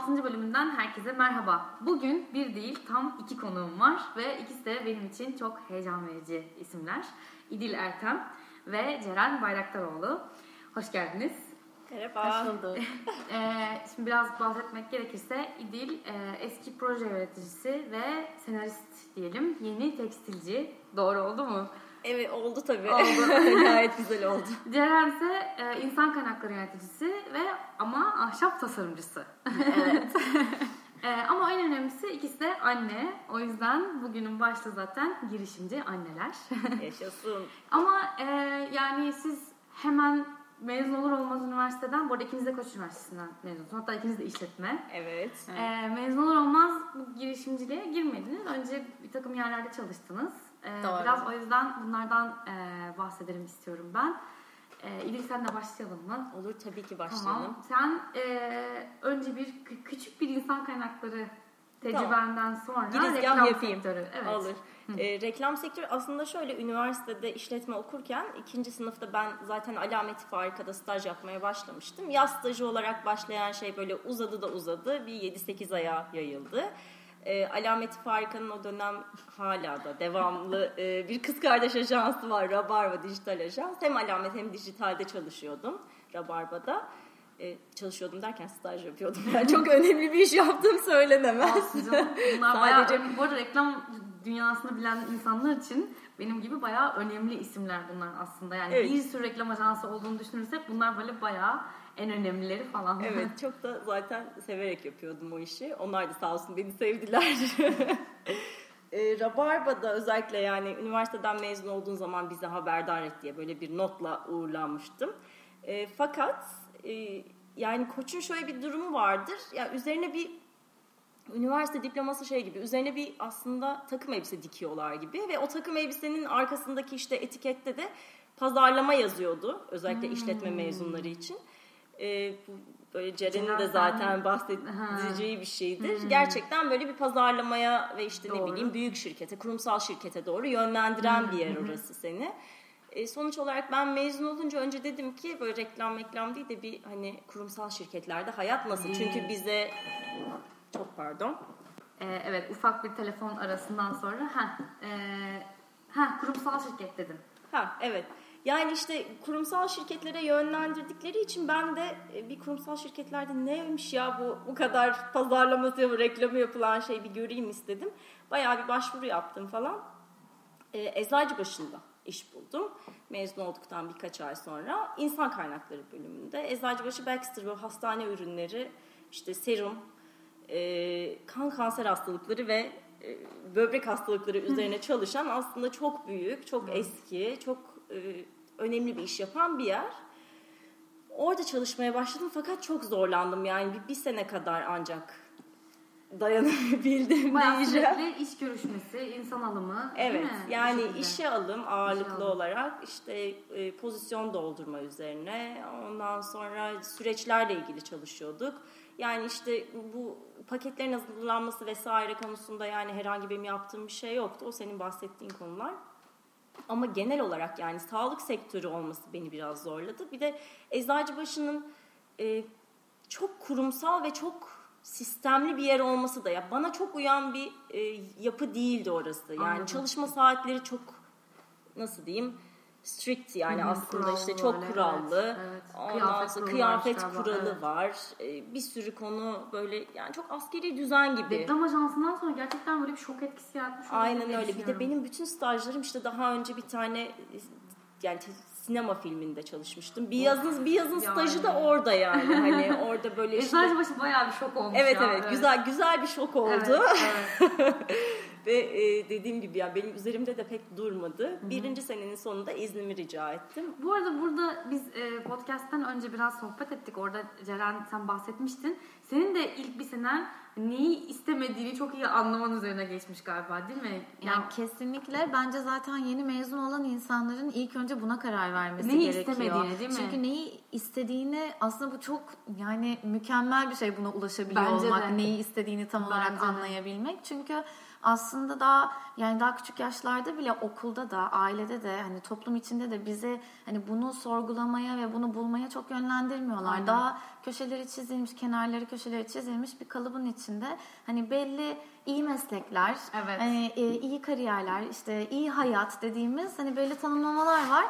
Hikayelerin 6. bölümünden herkese merhaba. Bugün bir değil tam iki konuğum var ve ikisi de benim için çok heyecan verici isimler. İdil Ertem ve Ceren Bayraktaroğlu. Hoş geldiniz. Merhaba. Hoş bulduk. Ee, şimdi biraz bahsetmek gerekirse İdil e, eski proje yöneticisi ve senarist diyelim. Yeni tekstilci. Doğru oldu mu? Evet oldu tabii. Oldu. Gayet güzel oldu. Ceren ise e, insan kaynakları yöneticisi ve ama ahşap tasarımcısı. Evet. E, ama en önemlisi ikisi de anne. O yüzden bugünün başlığı zaten girişimci anneler. Yaşasın. ama e, yani siz hemen mezun olur olmaz üniversiteden, bu arada ikiniz de Koç Üniversitesi'nden mezunsunuz. Hatta ikiniz de işletme. Evet. E, mezun olur olmaz bu girişimciliğe girmediniz. Önce bir takım yerlerde çalıştınız. E, Doğru. biraz o yüzden bunlardan e, bahsederim istiyorum ben. E, İdil senle başlayalım mı? Olur tabii ki başlayalım. Tamam. Sen e, önce bir kü- küçük bir insan kaynakları tecrübenden sonra Girizgah reklam yapayım. sektörü. Evet. Olur. Ee, reklam sektörü aslında şöyle üniversitede işletme okurken ikinci sınıfta ben zaten alameti farikada staj yapmaya başlamıştım. Yaz stajı olarak başlayan şey böyle uzadı da uzadı. Bir 7-8 aya yayıldı. E, alameti farikanın o dönem hala da devamlı e, bir kız kardeş ajansı var. Rabarba Dijital Ajans. Hem alamet hem dijitalde çalışıyordum Rabarba'da. E, çalışıyordum derken staj yapıyordum. Yani çok önemli bir iş yaptığım söylenemez. Bunlar Sadece- bayağı, bu arada reklam dünyasını bilen insanlar için benim gibi bayağı önemli isimler bunlar aslında. Yani Evet. bir sürü reklam ajansı olduğunu düşünürsek bunlar böyle bayağı en önemlileri falan. Evet çok da zaten severek yapıyordum o işi. Onlar da sağ olsun beni sevdiler. e, Rabarba'da özellikle yani üniversiteden mezun olduğun zaman bize haberdar et diye böyle bir notla uğurlanmıştım. E, fakat e, yani koçun şöyle bir durumu vardır. Ya üzerine bir üniversite diploması şey gibi üzerine bir aslında takım elbise dikiyorlar gibi ve o takım elbisenin arkasındaki işte etikette de pazarlama yazıyordu özellikle işletme mezunları için. Bu böyle Ceren'in Ceren de zaten bahsedeceği bir şeydir. Gerçekten böyle bir pazarlamaya ve işte ne Doğru. bileyim büyük şirkete, kurumsal şirkete doğru yönlendiren bir yer orası seni. E, sonuç olarak ben mezun olunca önce dedim ki böyle reklam reklam değil de bir hani kurumsal şirketlerde hayat nasıl? Çünkü bize çok pardon. Ee, evet ufak bir telefon arasından sonra ha ha kurumsal şirket dedim. Ha evet. Yani işte kurumsal şirketlere yönlendirdikleri için ben de e, bir kurumsal şirketlerde neymiş ya bu bu kadar pazarlaması reklamı yapılan şey bir göreyim istedim. Bayağı bir başvuru yaptım falan. E, Eczacıbaşı'nda iş buldum. Mezun olduktan birkaç ay sonra insan kaynakları bölümünde. Eczacıbaşı Baxter ve hastane ürünleri işte serum, e, kan kanser hastalıkları ve e, böbrek hastalıkları üzerine çalışan aslında çok büyük, çok eski, çok e, önemli bir iş yapan bir yer. Orada çalışmaya başladım fakat çok zorlandım yani bir, bir sene kadar ancak dayanabildim Bayağı diyeceğim. sürekli iş görüşmesi, insan alımı değil Evet mi? Bu yani işe alım ağırlıklı alım. olarak işte e, pozisyon doldurma üzerine ondan sonra süreçlerle ilgili çalışıyorduk. Yani işte bu paketlerin hazırlanması vesaire konusunda yani herhangi benim yaptığım bir şey yoktu. O senin bahsettiğin konular. Ama genel olarak yani sağlık sektörü olması beni biraz zorladı. Bir de Eczacıbaşı'nın e, çok kurumsal ve çok sistemli bir yer olması da ya bana çok uyan bir e, yapı değildi orası. Yani Anladım. çalışma saatleri çok nasıl diyeyim strict yani Hı aslında işte çok böyle, kurallı. evet, evet. Kıyafet sonra kıyafet var kuralı evet. var. E, bir sürü konu böyle yani çok askeri düzen gibi. Reklam ajansından sonra gerçekten böyle bir şok etkisi yaratmış. Aynen öyle. Bir de benim bütün stajlarım işte daha önce bir tane yani sinema filminde çalışmıştım. Bir yazın bir yazın Yani. stajı da orada yani. Hani orada böyle işte Eczacıbaşı bayağı bir şok olmuş Evet ya. evet güzel güzel bir şok oldu. Evet, evet. Ve e, dediğim gibi ya benim üzerimde de pek durmadı. Birinci senenin sonunda iznimi rica ettim. Bu arada burada biz e, podcast'ten önce biraz sohbet ettik. Orada Ceren sen bahsetmiştin. Senin de ilk bir senen neyi istemediğini çok iyi anlaman üzerine geçmiş galiba değil mi? Yani kesinlikle bence zaten yeni mezun olan insanların ilk önce buna karar vermesi Neyi gerekiyor. istemediğini, değil mi? Çünkü neyi istediğini aslında bu çok yani mükemmel bir şey buna ulaşabiliyor Bence olmak. de. Neyi istediğini tam olarak Bence de. anlayabilmek. Çünkü aslında daha yani daha küçük yaşlarda bile okulda da ailede de hani toplum içinde de bize hani bunu sorgulamaya ve bunu bulmaya çok yönlendirmiyorlar. Aynen. Daha köşeleri çizilmiş, kenarları köşeleri çizilmiş bir kalıbın içinde hani belli iyi meslekler, Evet. hani e, iyi kariyerler, işte iyi hayat dediğimiz hani belli tanımlamalar var.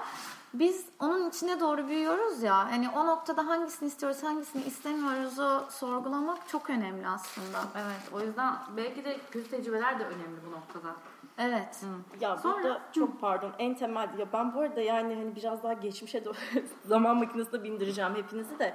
Biz onun içine doğru büyüyoruz ya. Hani o noktada hangisini istiyoruz, hangisini istemiyoruzu sorgulamak çok önemli aslında. Evet o yüzden belki de kötü tecrübeler de önemli bu noktada. Evet. Ya Sonra- burada çok pardon en temel ya ben bu arada yani hani biraz daha geçmişe doğru zaman makinesine bindireceğim hepinizi de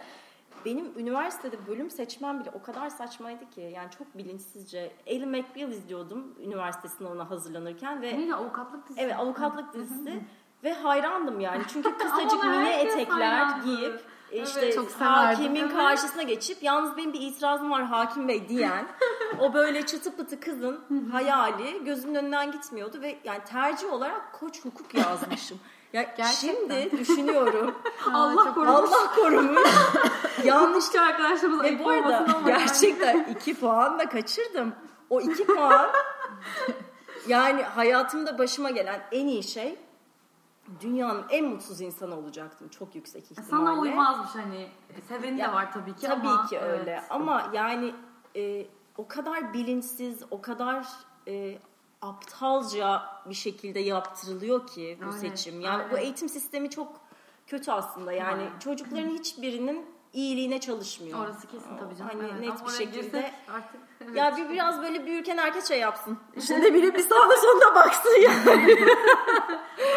benim üniversitede bölüm seçmem bile o kadar saçmaydı ki yani çok bilinçsizce Ellie McBeal izliyordum üniversite sınavına hazırlanırken ve Neydi avukatlık dizisi? evet avukatlık dizisi ve hayrandım yani. Çünkü kısacık mini etekler giyip Evet, işte çok hakimin karşısına geçip yalnız benim bir itirazım var hakim bey diyen o böyle çıtı pıtı kızın hayali gözümün önünden gitmiyordu ve yani tercih olarak koç hukuk yazmışım. Ya Gerçekten. şimdi düşünüyorum. Allah korumuş. Allah korumuş. Yanlış Hukukçu arkadaşlarımız ve bu arada gerçekten iki puan da kaçırdım. O iki puan yani hayatımda başıma gelen en iyi şey dünyanın en mutsuz insanı olacaktım çok yüksek ihtimalle. Sana uymazmış hani. Seveni Ya, de var tabii ki Tabii ama. ki öyle evet. ama yani e, o kadar bilinçsiz, o kadar e, aptalca bir şekilde yaptırılıyor ki bu Aynen, seçim. Yani bu aynen. eğitim sistemi çok kötü aslında. Yani Aynen. çocukların hiçbirinin iyiliğine çalışmıyor. Orası kesin tabii canım. Hani evet. net Ama bir şekilde artık. evet. ya bir biraz böyle büyürken herkes şey yapsın. İşte biri bir sağına sonuna baksın yani.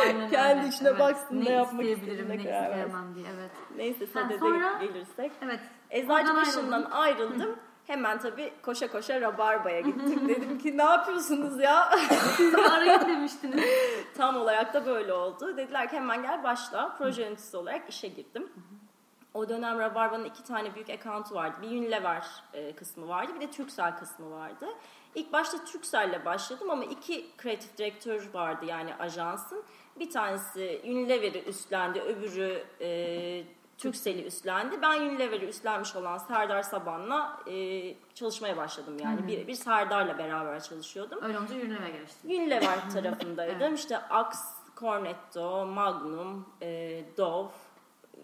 Aynen kendi öyle. içine baksın, ne yapmak isteyebilirim, ne isteyemem diye. Evet. Neyse sadede sonra- gelirsek. Evet. Eczacı Oradan başından ayrıldın. ayrıldım. Hemen tabii koşa koşa Rabarba'ya gittim. Dedim ki ne yapıyorsunuz ya? Siz arayın demiştiniz. Tam olarak da böyle oldu. Dediler ki hemen gel başla. Proje yöneticisi olarak işe girdim. O dönem Rabarba'nın iki tane büyük account'u vardı. Bir Unilever e, kısmı vardı, bir de Turkcell kısmı vardı. İlk başta Turkcell'le başladım ama iki kreatif direktör vardı yani ajansın. Bir tanesi Unilever'i üstlendi, öbürü e, Turkcell'i üstlendi. Ben Unilever'i üstlenmiş olan Serdar Saban'la e, çalışmaya başladım yani. Birebir Serdar'la beraber çalışıyordum. Öyle olunca ürüne geçtim. Unilever tarafındaydım. İşte Axe, Cornetto, Magnum, e, Dove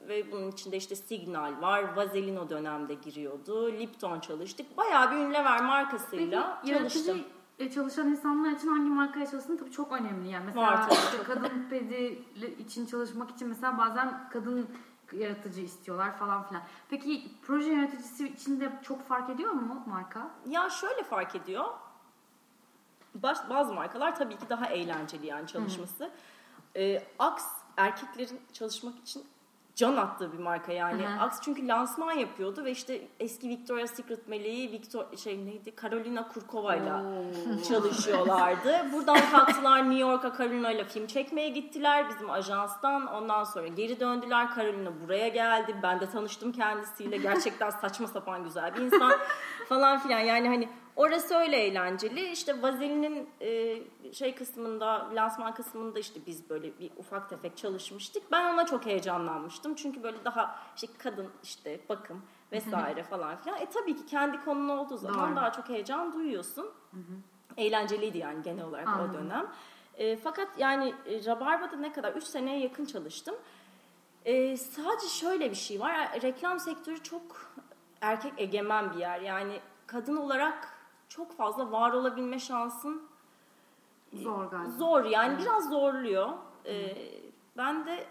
ve bunun içinde işte Signal var. Vaseline o dönemde giriyordu. Lipton çalıştık. Bayağı bir Unilever markasıyla Peki çalıştım. e, çalışan insanlar için hangi markaya çalıştığın tabii çok önemli. Yani mesela Var işte kadın pedi için çalışmak için mesela bazen kadın yaratıcı istiyorlar falan filan. Peki proje yöneticisi için de çok fark ediyor mu marka? Ya şöyle fark ediyor. Baş- bazı markalar tabii ki daha eğlenceli yani çalışması. Ee, Axe erkeklerin çalışmak için can attığı bir marka yani. Hı hı. Axe çünkü lansman yapıyordu ve işte eski Victoria's Secret meleği Victor şey neydi? Carolina Kurkova'yla çalışıyorlardı. Buradan kalktılar New York'a Carolina ile film çekmeye gittiler bizim ajanstan. Ondan sonra geri döndüler. Carolina buraya geldi. Ben de tanıştım kendisiyle. Gerçekten saçma sapan güzel bir insan falan filan. Yani hani orası öyle eğlenceli. İşte Vazeline'in e, şey kısmında, lansman kısmında işte biz böyle bir ufak tefek çalışmıştık. Ben ona çok heyecanlanmıştım. Çünkü böyle daha işte kadın işte bakım vesaire falan filan. E tabii ki kendi konun olduğu zaman Doğru. daha çok heyecan duyuyorsun. Eğlenceliydi yani genel olarak Anladım. o dönem. E, fakat yani e, Rabarba'da ne kadar 3 seneye yakın çalıştım. E, sadece şöyle bir şey var. Reklam sektörü çok erkek egemen bir yer. Yani kadın olarak çok fazla var olabilme şansın Zor galiba. zor. Yani biraz zorluyor. E, ben de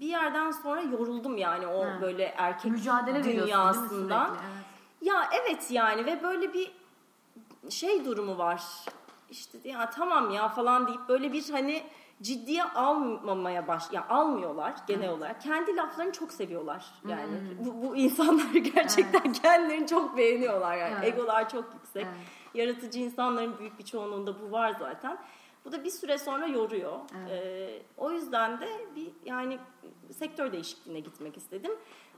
bir yerden sonra yoruldum yani o Hı. böyle erkek Mücadele dünyasından. Evet. Ya evet yani ve böyle bir şey durumu var. İşte ya tamam ya falan deyip böyle bir hani ciddiye almamaya baş ya almıyorlar genel olarak. Kendi laflarını çok seviyorlar. Yani Hmm. bu, bu insanlar gerçekten kendilerini çok beğeniyorlar yani. Evet. Egolar çok yüksek. Evet. Yaratıcı insanların büyük bir çoğunluğunda bu var zaten. Bu da bir süre sonra yoruyor. Ee, o yüzden de bir yani sektör değişikliğine gitmek istedim.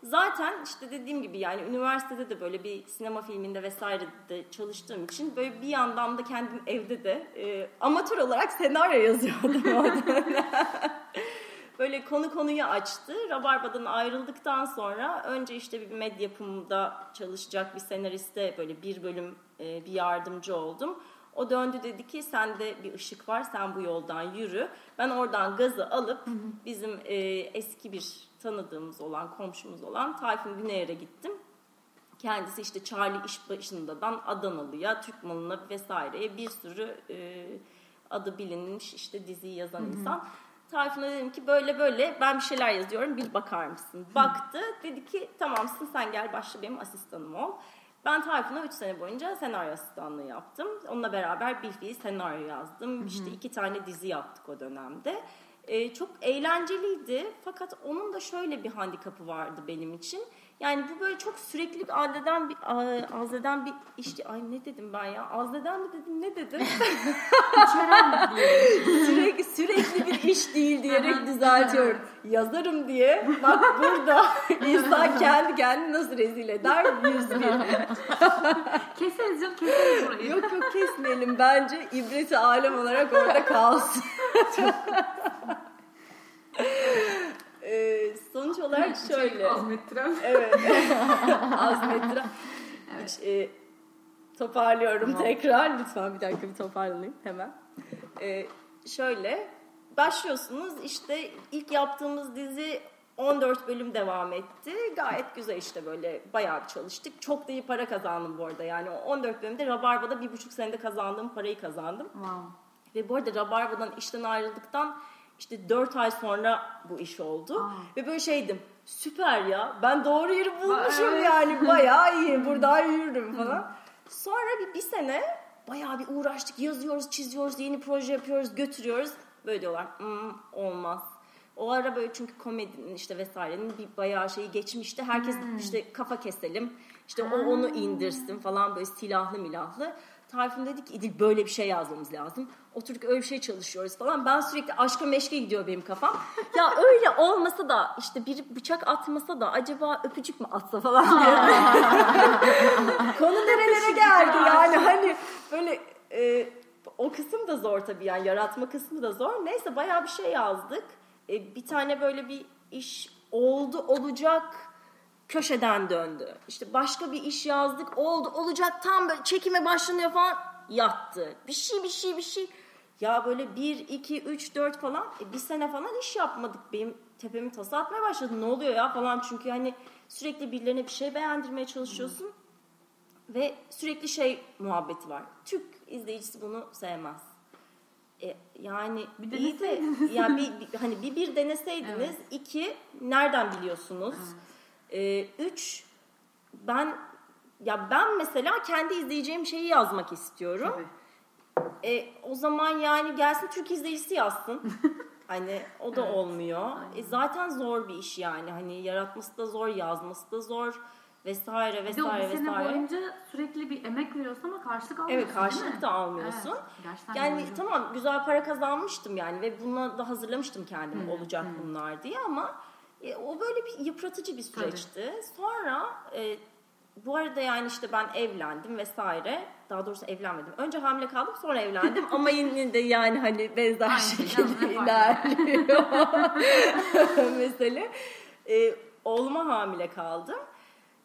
Zaten işte dediğim gibi yani üniversitede de böyle bir sinema filminde vesaire de çalıştığım için böyle bir yandan da kendim evde de e, amatör olarak senaryo yazıyordum o dönem. Böyle konu konuyu açtı. Rabarba'dan ayrıldıktan sonra önce işte bir medya yapımında çalışacak bir senariste böyle bir bölüm e, bir yardımcı oldum. O döndü dedi ki sende bir ışık var sen bu yoldan yürü. Ben oradan gazı alıp bizim e, eski bir tanıdığımız olan komşumuz olan Tayfun Güneyer'e gittim. Kendisi işte Charlie iş başındadan Adanalı'ya, Türk malına vesaireye bir sürü e, adı bilinmiş işte diziyi yazan insan. Tayfun'a dedim ki böyle böyle ben bir şeyler yazıyorum bir bakar mısın? Baktı dedi ki tamamsın sen gel başla benim asistanım ol. Ben Tayfun'a 3 sene boyunca senaryo asistanlığı yaptım. Onunla beraber bir fiil senaryo yazdım. İşte iki tane dizi yaptık o dönemde. Ee, çok eğlenceliydi fakat onun da şöyle bir handikapı vardı benim için. Yani bu böyle çok sürekli azleden bir azleden bir işte ay ne dedim ben ya? Azleden mi dedim ne dedim? İçeren diyelim. sürekli sürekli bir iş değil diyerek düzeltiyorum. yazarım diye bak burada insan kendi kendini nasıl rezil eder? 101 Keseriz canım keseriz burayı. yok yok kesmeyelim bence. İbreti alem olarak orada kalsın sonuç olarak şöyle Azmettiren. Evet. Azmettiren. Hiç, e, toparlıyorum Tamam. tekrar. Lütfen bir dakika bir toparlanayım hemen. E, şöyle başlıyorsunuz işte ilk yaptığımız dizi 14 bölüm devam etti. Gayet güzel işte böyle bayağı bir çalıştık. Çok da iyi para kazandım bu arada. Yani o 14 bölümde Rabarba'da bir buçuk senede kazandığım parayı kazandım. Wow. Ve bu arada Rabarba'dan işten ayrıldıktan işte 4 ay sonra bu iş oldu. Aa. Ve böyle şeydim. Süper ya. Ben doğru yeri bulmuşum evet. yani. Bayağı iyi. Buradan yürürüm falan. Sonra bir, bir sene bayağı bir uğraştık. Yazıyoruz, çiziyoruz, yeni proje yapıyoruz, götürüyoruz. Böyle diyorlar. "Hmm, olmaz. O ara böyle çünkü komedinin işte vesairenin bir bayağı şeyi geçmişti. Herkes işte kafa keselim. İşte o onu indirsin falan böyle silahlı milahlı. Tayfun dedi ki İdil böyle bir şey yazmamız lazım. Oturduk öyle bir şey çalışıyoruz falan. Ben sürekli aşka meşke gidiyor benim kafam. ya öyle olmasa da işte bir bıçak atmasa da acaba öpücük mü atsa falan diye. Konu nerelere geldi yani hani böyle e, o kısım da zor tabii yani yaratma kısmı da zor. Neyse bayağı bir şey yazdık. E, bir tane böyle bir iş oldu olacak köşeden döndü. İşte başka bir iş yazdık oldu olacak tam böyle çekime başlanıyor falan yattı. Bir şey bir şey bir şey. Ya böyle 1, 2, 3, 4 falan e, bir sene falan iş yapmadık. Benim tepemi tasa atmaya başladı. Ne oluyor ya falan çünkü hani sürekli birilerine bir şey beğendirmeye çalışıyorsun. Ve sürekli şey muhabbeti var. Türk izleyicisi bunu sevmez. E, yani Bir iyi de yani bir, bir- hani bir bir deneseydiniz, Evet. iki nereden biliyorsunuz? E, üç ben ya ben mesela kendi izleyeceğim şeyi yazmak istiyorum. Tabii. E, o zaman yani gelsin Türk izleyicisi yazsın. hani o da Evet, olmuyor. aynen. E, zaten zor bir iş yani. Hani yaratması da zor, yazması da zor vesaire Bir de vesaire vesaire. boyunca sürekli bir emek veriyorsun ama karşılık almıyorsun Evet karşılık da almıyorsun. Evet, gerçekten Yani yorucu. tamam güzel para kazanmıştım yani ve buna da hazırlamıştım kendimi Hı, olacak hı. bunlar diye ama e, o böyle bir yıpratıcı bir süreçti. Sonra e, bu arada yani işte ben evlendim vesaire. Daha doğrusu evlenmedim. Önce hamile kaldım sonra evlendim ama yine de yani hani benzer Aynı şey şekilde ilerliyor mesele. E, oğluma hamile kaldım.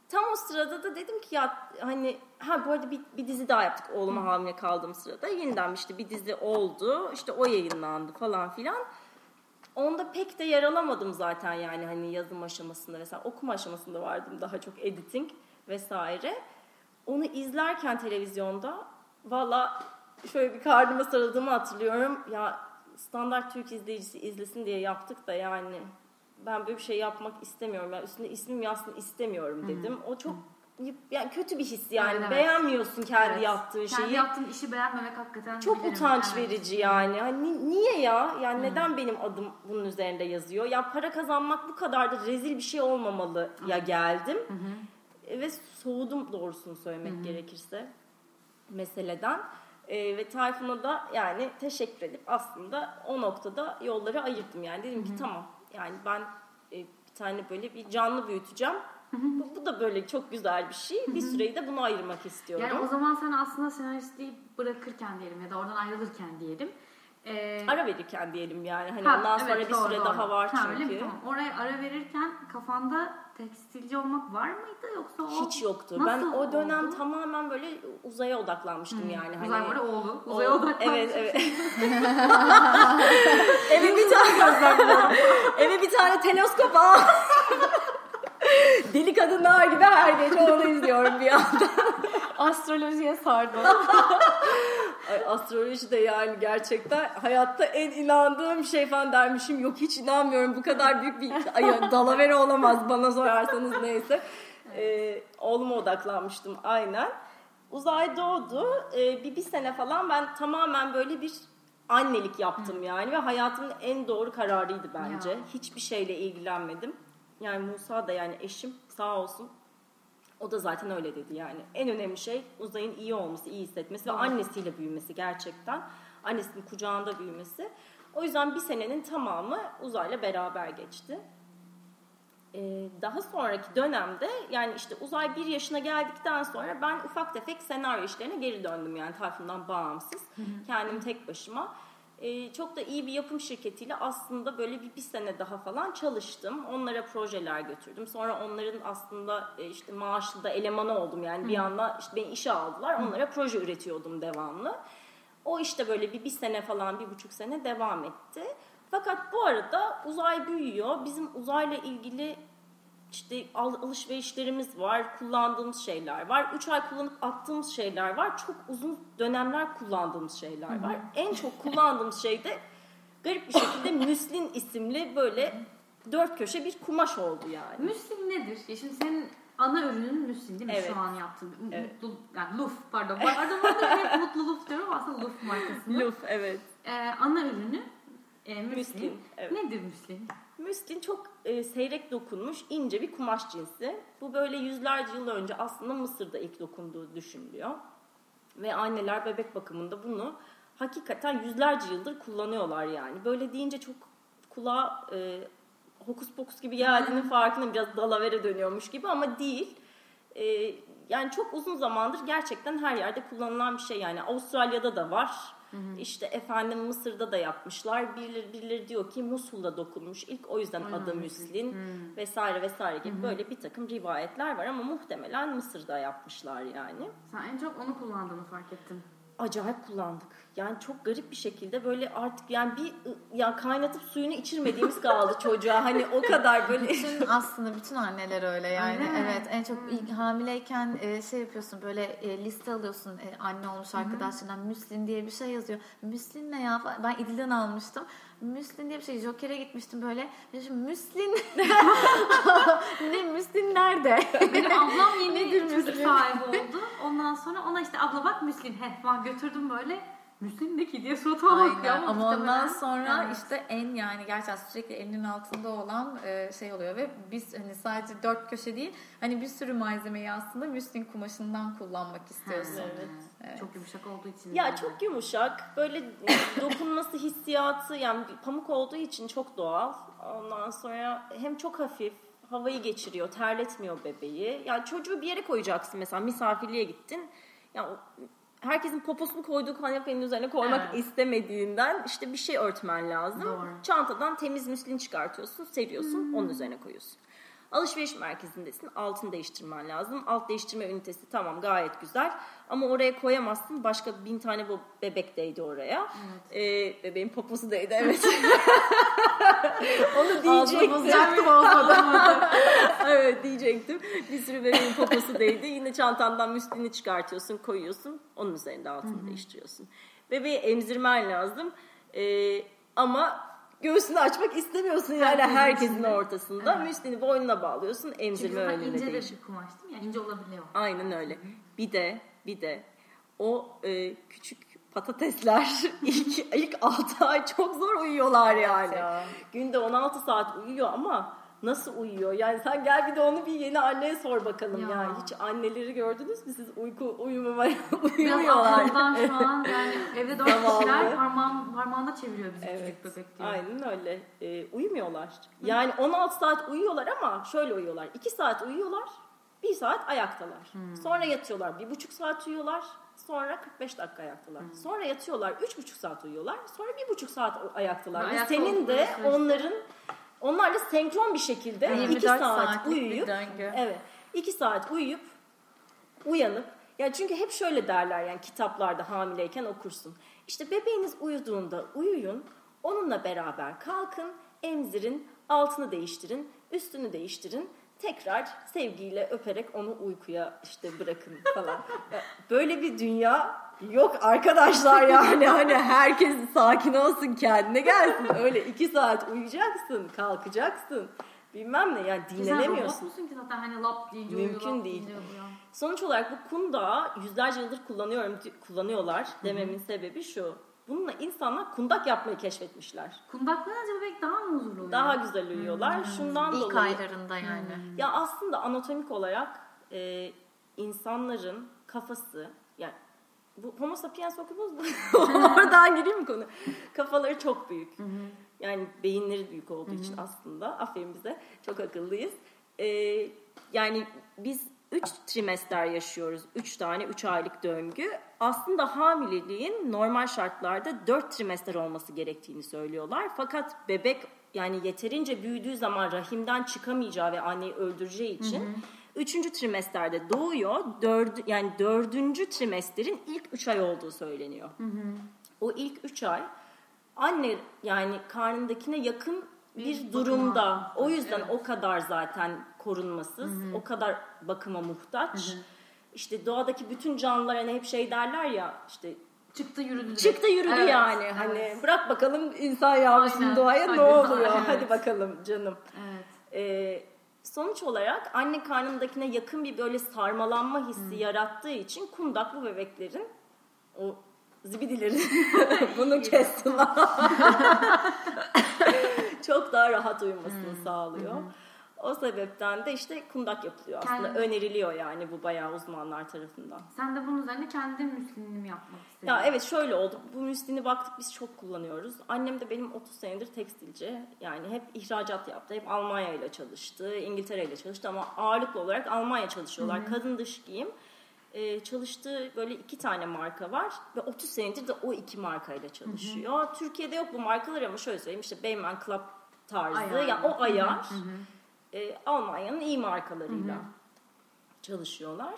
Tam o sırada da dedim ki ya hani ha bu arada bir, bir dizi daha yaptık oğluma hamile kaldığım sırada. Yeniden işte bir dizi oldu. işte o yayınlandı falan filan. Onda pek de yer alamadım zaten yani hani yazım aşamasında vesaire. Okuma aşamasında vardım daha çok editing vesaire. Onu izlerken televizyonda valla şöyle bir karnıma sarıldığımı hatırlıyorum. Ya standart Türk izleyicisi izlesin diye yaptık da yani ben böyle bir şey yapmak istemiyorum. Yani üstünde ismim yazsın istemiyorum dedim. O çok yani kötü bir his yani. Evet, evet. Beğenmiyorsun kendi Evet. yaptığın şeyi. Kendi yaptığın işi beğenmemek hakikaten Çok bilirim. utanç Evet. verici yani. Hani niye ya? Yani neden benim adım bunun üzerinde yazıyor? Ya para kazanmak bu kadar da rezil bir şey olmamalı ya geldim. E, Ve soğudum doğrusunu söylemek gerekirse meseleden. E, ve Tayfun'a da yani teşekkür edip aslında o noktada yolları ayırdım yani. Dedim ki tamam yani ben e, bir tane böyle bir canlı büyüteceğim. Bu, bu da böyle çok güzel bir şey. Bir süreyi de bunu ayırmak istiyorum. Yani o zaman sen aslında senaristliği bırakırken diyelim ya da oradan ayrılırken diyelim Ee, Ara verirken diyelim yani. Hani ha, ondan sonra evet, bir doğru, süre doğru. daha var Ha, öyle çünkü. mi? Tamam. Oraya ara verirken kafanda tekstilci olmak var mıydı yoksa o Hiç yoktu. Nasıl ben o dönem oldu? tamamen böyle uzaya odaklanmıştım yani. Hani Uzay var oğlu. O- Uzaya odaklanmış. Evet evet. eve bir tane eve bir tane teleskop al. Deli kadınlar gibi her gece onu izliyorum bir yandan. Astrolojiye sardım. Ay, astroloji de yani gerçekten hayatta en inandığım şey falan dermişim. Yok hiç inanmıyorum. Bu kadar büyük bir ay, dalavere olamaz bana sorarsanız neyse. Ee, oğluma odaklanmıştım aynen. Uzay doğdu. Ee, bir, bir sene falan ben tamamen böyle bir annelik yaptım yani ve hayatımın en doğru kararıydı bence. Ya. Hiçbir şeyle ilgilenmedim. Yani Musa da yani eşim sağ olsun o da zaten öyle dedi yani. En önemli şey Uzay'ın iyi olması, iyi hissetmesi ve annesiyle büyümesi gerçekten. Annesinin kucağında büyümesi. O yüzden bir senenin tamamı Uzay'la beraber geçti. Ee, daha sonraki dönemde yani işte Uzay bir yaşına geldikten sonra ben ufak tefek senaryo işlerine geri döndüm yani Tayfun'dan bağımsız. Kendim tek başıma. Ee, çok da iyi bir yapım şirketiyle aslında böyle bir, bir sene daha falan çalıştım. Onlara projeler götürdüm. Sonra onların aslında e, işte maaşlı da elemanı oldum yani bir anda işte beni işe aldılar. Onlara proje üretiyordum devamlı. O işte böyle bir, bir sene falan, bir buçuk sene devam etti. Fakat bu arada uzay büyüyor. Bizim uzayla ilgili işte al- alışverişlerimiz var, kullandığımız şeyler var. Üç ay kullanıp attığımız şeyler var. Çok uzun dönemler kullandığımız şeyler var. En çok kullandığımız şey de garip bir şekilde Müslin isimli böyle dört köşe bir kumaş oldu yani. Müslin nedir? Ya şimdi senin ana ürünün müslin değil mi Evet. şu an yaptığın? Evet. Mutlu, yani Luf pardon. Pardon de hep mutluluk diyorum aslında Luf markasının. Luf evet. Ee, ana ürünü e, müslin. Müslin, evet. Nedir müslin? Müslin çok e, seyrek dokunmuş ince bir kumaş cinsi. Bu böyle yüzlerce yıl önce aslında Mısır'da ilk dokunduğu düşünülüyor. Ve anneler bebek bakımında bunu hakikaten yüzlerce yıldır kullanıyorlar yani. Böyle deyince çok kulağa e, hokus pokus gibi geldiğinin farkında biraz dalavere dönüyormuş gibi ama değil. E, yani çok uzun zamandır gerçekten her yerde kullanılan bir şey yani. Avustralya'da da var. İşte efendim Mısır'da da yapmışlar. Birileri, birileri diyor ki Musul'da dokunmuş. İlk o yüzden adı Müslin vesaire vesaire gibi böyle bir takım rivayetler var ama muhtemelen Mısır'da yapmışlar yani. Sen en çok onu kullandığını fark ettin. Acayip kullandık. Yani çok garip bir şekilde böyle artık yani bir ya kaynatıp suyunu içirmediğimiz kaldı çocuğa. Hani o kadar böyle Bütün aslında bütün anneler öyle yani. Mi? Evet en çok ilk hamileyken e, şey yapıyorsun böyle e, liste alıyorsun e, anne olmuş arkadaşlarından Müslin diye bir şey yazıyor. Müslin ne ya? Ben İdil'den almıştım. Müslin diye bir şey. Joker'e gitmiştim böyle. Şimdi Müslin ne Müslin nerede? Benim ablam yeni Nedir çocuk müslin? sahibi oldu. Ondan sonra ona işte abla bak müslin. Heh falan götürdüm böyle. Müslin de ki diye suratıma bakıyor Aynen. ama, Ama ondan sonra Evet. işte en yani gerçekten sürekli elinin altında olan e, şey oluyor ve biz hani sadece dört köşe değil hani bir sürü malzemeyi aslında müslin kumaşından kullanmak istiyorsun. Evet. Evet. Çok yumuşak olduğu için. Ya yani. çok yumuşak. Böyle dokunması hissiyatı yani pamuk olduğu için çok doğal. Ondan sonra hem çok hafif havayı geçiriyor, terletmiyor bebeği. Yani çocuğu bir yere koyacaksın mesela misafirliğe gittin. Yani o- herkesin poposunu koyduğu kanepenin üzerine koymak Evet. istemediğinden işte bir şey örtmen lazım. Doğru. Çantadan temiz müslin çıkartıyorsun, seriyorsun, onun üzerine koyuyorsun. Alışveriş merkezindesin. Altını değiştirmen lazım. Alt değiştirme ünitesi tamam gayet güzel. Ama oraya koyamazsın. Başka bin tane bu bebek değdi oraya. Ee, bebeğin poposu değdi evet. Onu diyecektim. bozacaktım olmadı. evet diyecektim. Bir sürü bebeğin poposu değdi. Yine çantandan müslini çıkartıyorsun, koyuyorsun. Onun üzerinde altını değiştiriyorsun. Bebeği emzirmen lazım. Ee, ama göğsünü açmak istemiyorsun yani Herkesin herkesin ortasında. Evet. Müslini boynuna bağlıyorsun. Çünkü Emzirme zaten önüne ince de değişiyor. bir kumaş değil mi? Yani ince olabiliyor. Aynen öyle. Bir de bir de o e, küçük patatesler ilk ilk 6 ay çok zor uyuyorlar yani. ya. Günde 16 saat uyuyor ama nasıl uyuyor? Yani sen gel bir de onu bir yeni anneye sor bakalım Ya. yani. Hiç anneleri gördünüz mü siz uyku uyumamaya Biraz uyumuyorlar. aklımdan şu an yani evde dört kişiler parmağım, parmağında çeviriyor bizi Evet. küçük bebek diyor. Aynen öyle. E, uyumuyorlar. Yani 16 saat uyuyorlar ama şöyle uyuyorlar. 2 saat uyuyorlar. 1 saat ayaktalar. Sonra yatıyorlar. Bir buçuk saat uyuyorlar. Sonra 45 dakika ayaktalar. Sonra yatıyorlar. 3,5 saat uyuyorlar. Sonra 1,5 saat ayaktalar. Ve Ayakta senin de onların onlarla senkron bir şekilde 2 24 saat uyuyup evet 2 saat uyuyup uyanıp ya çünkü hep şöyle derler yani kitaplarda hamileyken okursun. İşte bebeğiniz uyuduğunda uyuyun. Onunla beraber kalkın, emzirin, altını değiştirin, üstünü değiştirin. Tekrar sevgiyle öperek onu uykuya işte bırakın falan. Böyle bir dünya yok arkadaşlar yani. Hani herkes sakin olsun kendine gelsin. Öyle iki saat uyuyacaksın, kalkacaksın. Bilmem ne yani Sen dinlenemiyorsun. musun ki zaten hani lap deyince Mümkün uyuyor, değil. Sonuç olarak bu kundağı yüzlerce yıldır kullanıyorum kullanıyorlar dememin sebebi şu. Bununla insanlar kundak yapmayı keşfetmişler. Kundaklanınca bebek daha mı huzurlu oluyor? Daha güzel uyuyorlar. Şundan İlk dolayı. aylarında yani. Ya aslında anatomik olarak e, insanların kafası yani bu homo sapiens okudunuz mu? Oradan gireyim mi konu? Kafaları çok büyük. Yani beyinleri büyük olduğu için aslında aferin bize çok akıllıyız. E, yani biz 3 trimester yaşıyoruz. 3 tane 3 aylık döngü. Aslında hamileliğin normal şartlarda 4 trimester olması gerektiğini söylüyorlar. Fakat bebek yani yeterince büyüdüğü zaman rahimden çıkamayacağı ve anneyi öldüreceği için Üçüncü trimesterde doğuyor. Dördü, yani dördüncü trimesterin ilk üç ay olduğu söyleniyor. O ilk üç ay anne yani karnındakine yakın bir, durumda. bakıma O yüzden evet. o kadar zaten korunmasız, o kadar bakıma muhtaç. İşte doğadaki bütün canlılar hani hep şey derler ya işte Çıktı yürüdü. direkt. çıktı yürüdü Evet, yani evet. hani bırak bakalım insan yavrusunun Aynen. doğaya ne Hadi. oluyor Evet. hadi bakalım canım. Evet. Ee, sonuç olarak anne karnındakine yakın bir böyle sarmalanma hissi yarattığı için kundak bu bebeklerin o zibidilerin bunu kestim çok daha rahat uyumasını sağlıyor. O sebepten de işte kundak yapılıyor aslında. Kendi- Öneriliyor yani bu bayağı uzmanlar tarafından. Sen de bunun üzerine kendi müslinini mi yapmak istedin? Ya evet şöyle oldu. Bu müslini baktık biz çok kullanıyoruz. Annem de benim 30 senedir tekstilci. Yani hep ihracat yaptı. Hep Almanya ile çalıştı. İngiltere ile çalıştı ama ağırlıklı olarak Almanya çalışıyorlar. Kadın dış giyim. Ee, çalıştığı böyle iki tane marka var ve 30 senedir de o iki markayla çalışıyor. Türkiye'de yok bu markalar ama şöyle söyleyeyim işte Beymen Club tarzı Ayar. yani o ayar e, Almanya'nın iyi markalarıyla çalışıyorlar.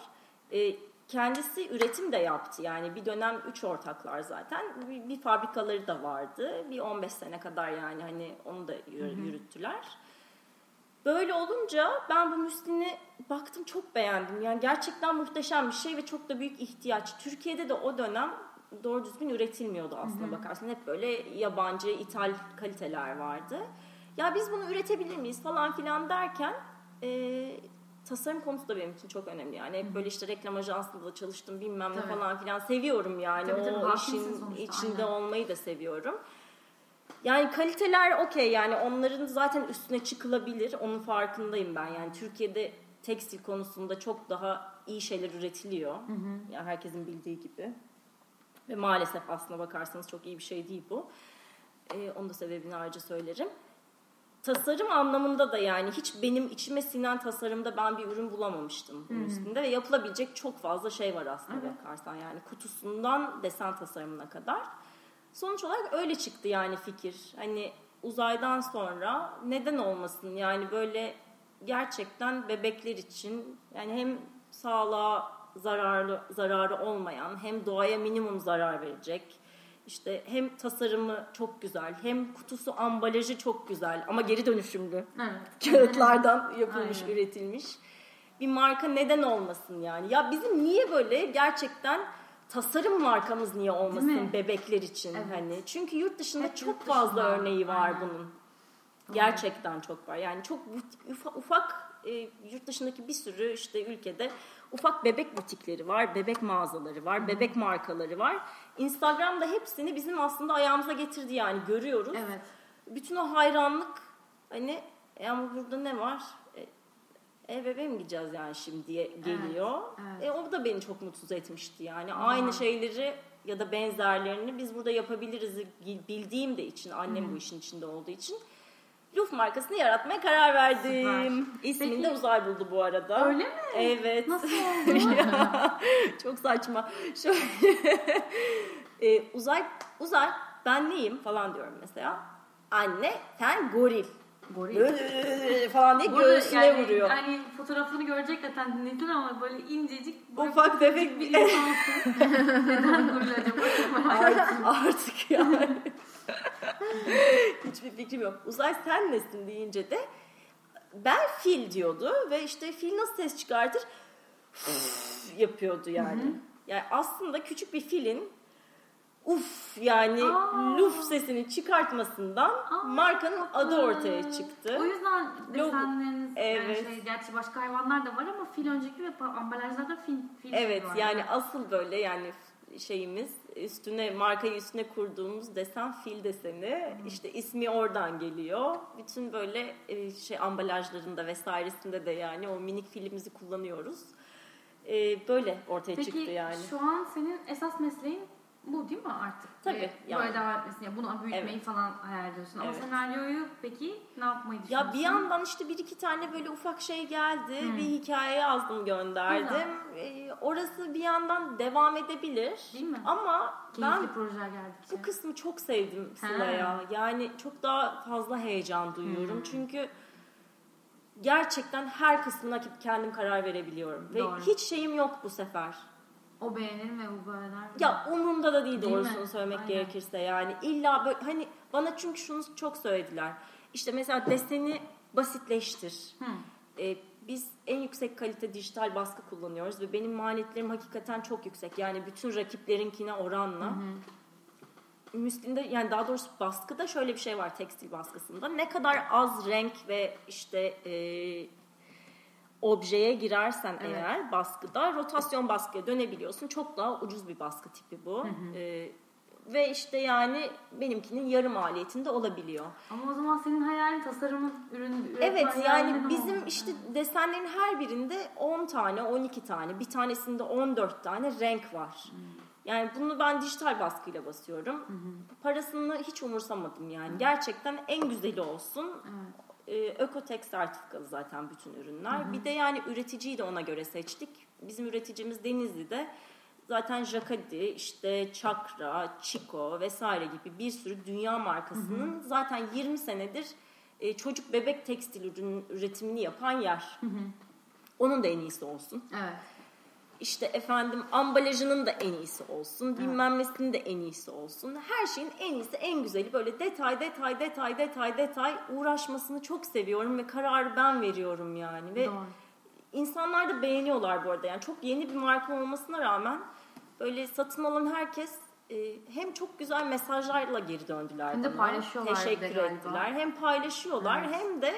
E, kendisi üretim de yaptı. Yani bir dönem üç ortaklar zaten. Bir, bir fabrikaları da vardı. Bir 15 sene kadar yani hani onu da yürü- yürüttüler. Böyle olunca ben bu müslini baktım çok beğendim. Yani gerçekten muhteşem bir şey ve çok da büyük ihtiyaç. Türkiye'de de o dönem doğru düzgün üretilmiyordu aslında bakarsan. Hep böyle yabancı, ithal kaliteler vardı. Ya biz bunu üretebilir miyiz falan filan derken e, tasarım konusu da benim için çok önemli. Yani hep böyle işte reklam ajansında da çalıştım bilmem ne Tabii. falan filan seviyorum yani. Tabii, tabii, o işin sonuçta, içinde aynen. olmayı da seviyorum. Yani kaliteler okey yani onların zaten üstüne çıkılabilir. Onun farkındayım ben. Yani Türkiye'de tekstil konusunda çok daha iyi şeyler üretiliyor. Yani herkesin bildiği gibi. Ve maalesef aslına bakarsanız çok iyi bir şey değil bu. Ee, onun da sebebini ayrıca söylerim. Tasarım anlamında da yani hiç benim içime sinen tasarımda ben bir ürün bulamamıştım bunun üstünde ve yapılabilecek çok fazla şey var aslında bakarsan yani kutusundan desen tasarımına kadar. Sonuç olarak öyle çıktı yani fikir. Hani uzaydan sonra neden olmasın yani böyle gerçekten bebekler için yani hem sağlığa zararlı zararı olmayan hem doğaya minimum zarar verecek işte hem tasarımı çok güzel hem kutusu ambalajı çok güzel ama geri dönüşümlü Evet. kağıtlardan yapılmış Aynen. üretilmiş bir marka neden olmasın yani ya bizim niye böyle gerçekten tasarım markamız niye olmasın bebekler için Evet. hani? Çünkü yurt dışında Hep çok yurt fazla dışında, örneği var aynen. bunun. Gerçekten çok var. Yani çok ufak e, yurt dışındaki bir sürü işte ülkede ufak bebek butikleri var bebek mağazaları var bebek markaları var. Instagram'da hepsini bizim aslında ayağımıza getirdi yani görüyoruz. Evet. bütün o hayranlık hani e ama burada ne var? E, e bebeğe mi gideceğiz yani şimdi diye geliyor. evet. E o da beni çok mutsuz etmişti yani. Aynı şeyleri ya da benzerlerini biz burada yapabiliriz bildiğim de için annem bu işin içinde olduğu için Luf markasını yaratmaya karar verdim. Süper. İsmini Peki- de Uzay buldu bu arada. Öyle mi? Evet. Nasıl oldu? Çok saçma. Şöyle e, uzay uzay ben neyim falan diyorum mesela. Anne sen goril. Böyle falan diye arada göğsüne yani, vuruyor. Yani fotoğrafını görecek zaten dinledin ama böyle incecik böyle Ufak tefek bir insansın. Neden goril acaba? artık, artık yani. Hiçbir fikrim yok. Uzay sen nesin deyince de ben fil diyordu ve işte fil nasıl ses çıkartır yapıyordu yani. Yani aslında küçük bir filin uf yani Aa. luf sesini çıkartmasından Aa, markanın adı ortaya çıktı. O yüzden desenleriniz yani Evet. şey, gerçi başka hayvanlar da var ama fil önceki ve ambalajlarda fil, fil Evet var. yani asıl böyle yani şeyimiz üstüne markayı üstüne kurduğumuz desen fil deseni işte ismi oradan geliyor. Bütün böyle e, şey ambalajlarında vesairesinde de yani o minik filimizi kullanıyoruz. E, böyle ortaya Peki çıktı yani. şu an senin esas mesleğin bu değil mi artık? Tabii, Ve yani. Böyle devam etmesin. Yani bunu büyütmeyi Evet. falan hayal ediyorsun. Ama Evet. senaryoyu peki ne yapmayı düşünüyorsun? Ya bir yandan işte bir iki tane böyle ufak şey geldi. Hmm. Bir hikaye yazdım gönderdim. E, orası bir yandan devam edebilir. Değil mi? Ama Keyifli ben projeler geldikçe. Bu kısmı çok sevdim Ha. Sıla'ya. Yani çok daha fazla heyecan duyuyorum. Hmm. Çünkü gerçekten her kısmına kendim karar verebiliyorum. Ve Doğru. hiç şeyim yok bu sefer. O beğenir mi bu mi? Ya umurumda da değil Değil doğrusunu mi? söylemek Aynen. gerekirse yani. illa böyle hani bana çünkü şunu çok söylediler. İşte mesela deseni basitleştir. Hı. Ee, biz en yüksek kalite dijital baskı kullanıyoruz ve benim maliyetlerim hakikaten çok yüksek. Yani bütün rakiplerinkine oranla. Müslim'de yani daha doğrusu baskıda şöyle bir şey var tekstil baskısında. Ne kadar az renk ve işte e, objeye girersen Evet. eğer baskıda rotasyon baskıya dönebiliyorsun. Çok daha ucuz bir baskı tipi bu. E, ve işte yani benimkinin yarı maliyetinde olabiliyor. Ama o zaman senin hayalin tasarımın ürün Evet yani bizim olmalı. işte desenlerin her birinde 10 tane 12 tane bir tanesinde 14 tane renk var. Yani bunu ben dijital baskıyla basıyorum. Parasını hiç umursamadım yani. Gerçekten en güzeli olsun. Evet. Ee, Ökotek sertifikalı zaten bütün ürünler. Bir de yani üreticiyi de ona göre seçtik. Bizim üreticimiz Denizli'de. Zaten Jacquard, işte Çakra, Chico vesaire gibi bir sürü dünya markasının zaten 20 senedir e, çocuk bebek tekstil ürün üretimini yapan yer. Onun da en iyisi olsun. Evet. İşte efendim ambalajının da en iyisi olsun. Bilmem nesinin de en iyisi olsun. Her şeyin en iyisi, en güzeli böyle detay detay detay detay detay uğraşmasını çok seviyorum ve kararı ben veriyorum yani. Ve Doğru. insanlar da beğeniyorlar bu arada. Yani çok yeni bir marka olmasına rağmen böyle satın alan herkes e, hem çok güzel mesajlarla geri döndüler Hem de paylaşıyorlar de Teşekkür ettiler. Hem paylaşıyorlar Evet. hem de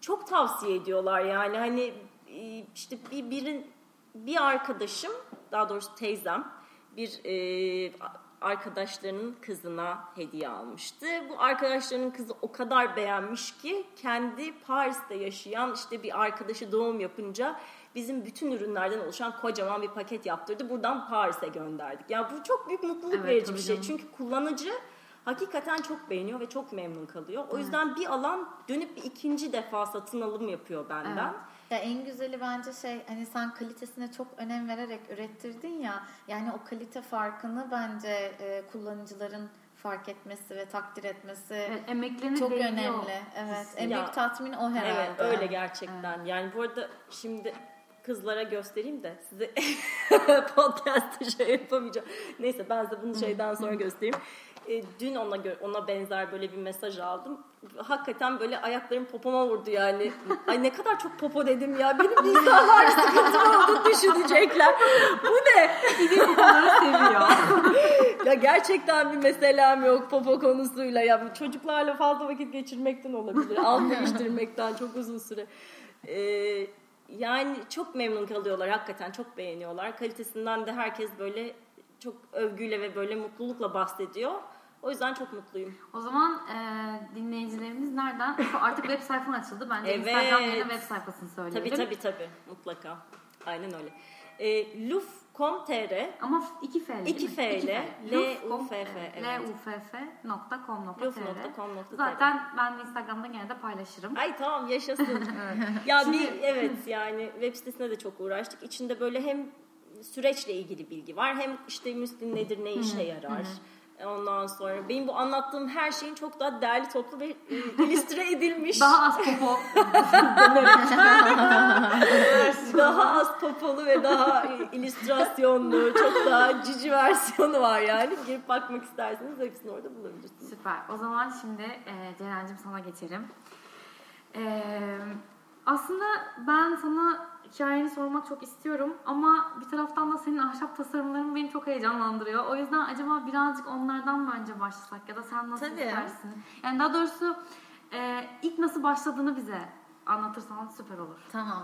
çok tavsiye ediyorlar yani hani e, işte bir birin bir arkadaşım daha doğrusu teyzem bir e, arkadaşlarının kızına hediye almıştı. Bu arkadaşlarının kızı o kadar beğenmiş ki kendi Paris'te yaşayan işte bir arkadaşı doğum yapınca bizim bütün ürünlerden oluşan kocaman bir paket yaptırdı. Buradan Paris'e gönderdik. Ya bu çok büyük mutluluk Evet, verici bir şey. canım. Çünkü kullanıcı hakikaten çok beğeniyor ve çok memnun kalıyor. O yüzden bir alan dönüp bir ikinci defa satın alım yapıyor benden. Evet. Ya en güzeli bence şey hani sen kalitesine çok önem vererek ürettirdin ya yani o kalite farkını bence e, kullanıcıların fark etmesi ve takdir etmesi Evet, emeklerini çok değiyor. önemli. Evet. En Ya, büyük tatmin o herhalde. Evet öyle gerçekten. Yani bu arada şimdi kızlara göstereyim de size podcast'te şey yapamayacağım. Neyse ben size bunu şeyden sonra göstereyim. E, dün ona ona benzer böyle bir mesaj aldım. Hakikaten böyle ayaklarım popoma vurdu yani. Ay ne kadar çok popo dedim ya. Benim insanlar sıkıntı olduğunu düşünecekler. Bu ne? Bunları seviyor. ya gerçekten bir meselem yok popo konusuyla. Ya çocuklarla fazla vakit geçirmekten olabilir. Alt değiştirmekten çok uzun süre. Ee, yani çok memnun kalıyorlar hakikaten çok beğeniyorlar. Kalitesinden de herkes böyle çok övgüyle ve böyle mutlulukla bahsediyor. O yüzden çok mutluyum. O zaman e, dinleyicilerimiz nereden? Artık web sayfan açıldı. Bence Evet. Instagram yerine web sayfasını Tabii söyleyelim. tabii tabii mutlaka. Aynen öyle. e, luf.com.tr Ama iki F ile İki değil mi? F ile. Luf- L-U-F-F, evet. L-U-F-F.com.tr luf.com.tr Zaten ben Instagram'da gene de paylaşırım. Ay tamam yaşasın. ya bir evet yani web sitesine de çok uğraştık. İçinde böyle hem süreçle ilgili bilgi var hem işte Müslim nedir ne işe yarar. Ondan sonra benim bu anlattığım her şeyin çok daha değerli toplu ve e, illüstre edilmiş. Daha az popo. daha az popolu ve daha e, illüstrasyonlu, çok daha cici versiyonu var yani. Girip bakmak isterseniz hepsini orada bulabilirsiniz. Süper. O zaman şimdi e, Ceren'cim sana geçelim. E, aslında ben sana hikayeni sormak çok istiyorum ama bir taraftan da senin ahşap tasarımların beni çok heyecanlandırıyor. O yüzden acaba birazcık onlardan mı önce başlasak ya da sen nasıl Tabii. istersin? Yani daha doğrusu e, ilk nasıl başladığını bize anlatırsan süper olur. Tamam.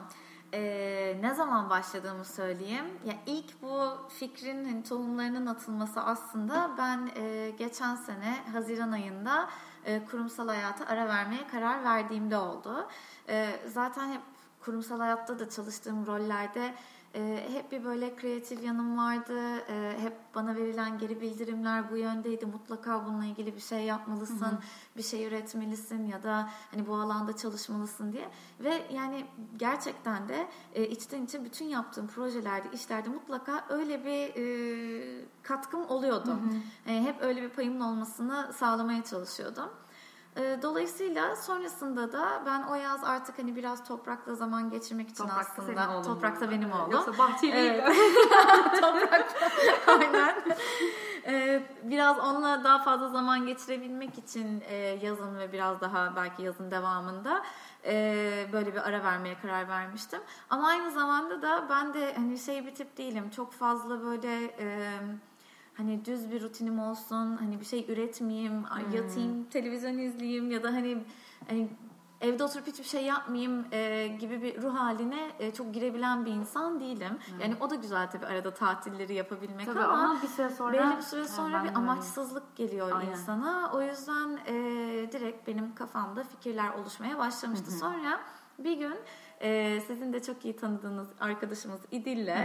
Ee, ne zaman başladığımı söyleyeyim. Ya ilk bu fikrin hani, tohumlarının atılması aslında ben e, geçen sene Haziran ayında e, kurumsal hayata ara vermeye karar verdiğimde oldu. E, zaten hep kurumsal hayatta da çalıştığım rollerde e, hep bir böyle kreatif yanım vardı. E, hep bana verilen geri bildirimler bu yöndeydi. Mutlaka bununla ilgili bir şey yapmalısın, bir şey üretmelisin ya da hani bu alanda çalışmalısın diye. Ve yani gerçekten de e, içten içe bütün yaptığım projelerde, işlerde mutlaka öyle bir e, katkım oluyordu. E, hep öyle bir payımın olmasını sağlamaya çalışıyordum. E, Dolayısıyla sonrasında da ben o yaz artık hani biraz toprakla zaman geçirmek için senin aslında toprakta bu. benim oğlum. Yoksa bahçeli Evet. Toprakta aynen. Ee, biraz onunla daha fazla zaman geçirebilmek için e, yazın ve biraz daha belki yazın devamında e, böyle bir ara vermeye karar vermiştim. Ama aynı zamanda da ben de hani şey bir tip değilim. Çok fazla böyle hani düz bir rutinim olsun, hani bir şey üretmeyeyim, ay yatayım, televizyon izleyeyim ya da hani, hani evde oturup hiçbir şey yapmayayım e, gibi bir ruh haline e, çok girebilen bir insan değilim. Yani o da güzel tabii arada tatilleri yapabilmek Tabii ama, ama bir süre sonra belli bir süre Evet, sonra bir amaçsızlık geliyor Aynen. insana. O yüzden e, direkt benim kafamda fikirler oluşmaya başlamıştı. Sonra bir gün e, sizin de çok iyi tanıdığınız arkadaşımız İdil'le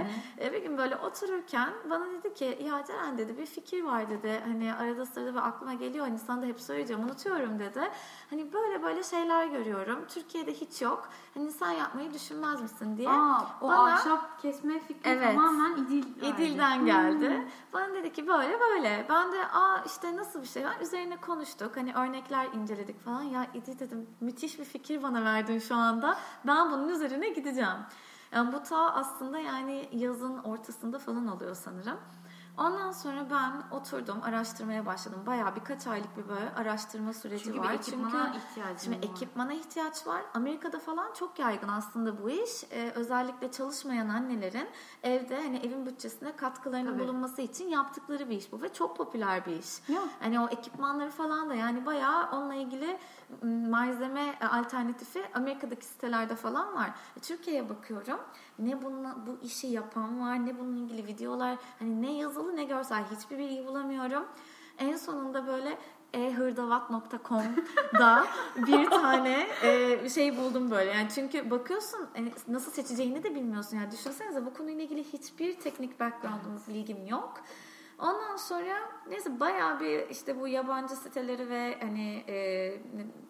e, bir gün böyle otururken bana dedi ki ya Ceren dedi bir fikir var dedi. Hani arada sırada ve aklıma geliyor hani sana da hep söyleyeceğim unutuyorum dedi. Hani böyle böyle şeyler görüyorum. Türkiye'de hiç yok. Hani sen yapmayı düşünmez misin diye. Aa, o Bana- ahşap kesme fikri Evet. tamamen İdil. İdil'den geldi. Bana dedi ki böyle böyle. Ben de aa işte nasıl bir şey var? Üzerine konuştuk. Hani örnekler inceledik falan. Ya İdil dedim müthiş bir fikir bana verdin şu anda. Ben bunun üzerine gideceğim. Yani bu ta aslında yani yazın ortasında falan oluyor sanırım. Ondan sonra ben oturdum, araştırmaya başladım. Bayağı birkaç aylık bir böyle araştırma süreci Çünkü var. bir ekipmana ihtiyacım Şimdi var. ekipmana ihtiyaç var. Amerika'da falan çok yaygın aslında bu iş. Ee, özellikle çalışmayan annelerin evde hani evin bütçesine katkılarının Tabii. bulunması için yaptıkları bir iş bu ve çok popüler bir iş. Ya. Hani o ekipmanları falan da yani bayağı onunla ilgili malzeme e, alternatifi Amerika'daki sitelerde falan var. Türkiye'ye bakıyorum. Ne bununla, bu işi yapan var, ne bununla ilgili videolar, hani ne yazılı ne görsel hiçbir bilgi bulamıyorum. En sonunda böyle ehırdavat.com'da bir tane e, şey buldum böyle. Yani çünkü bakıyorsun hani nasıl seçeceğini de bilmiyorsun. Yani düşünsenize bu konuyla ilgili hiçbir teknik background'um, bilgim yok. Ondan sonra neyse bayağı bir işte bu yabancı siteleri ve hani e,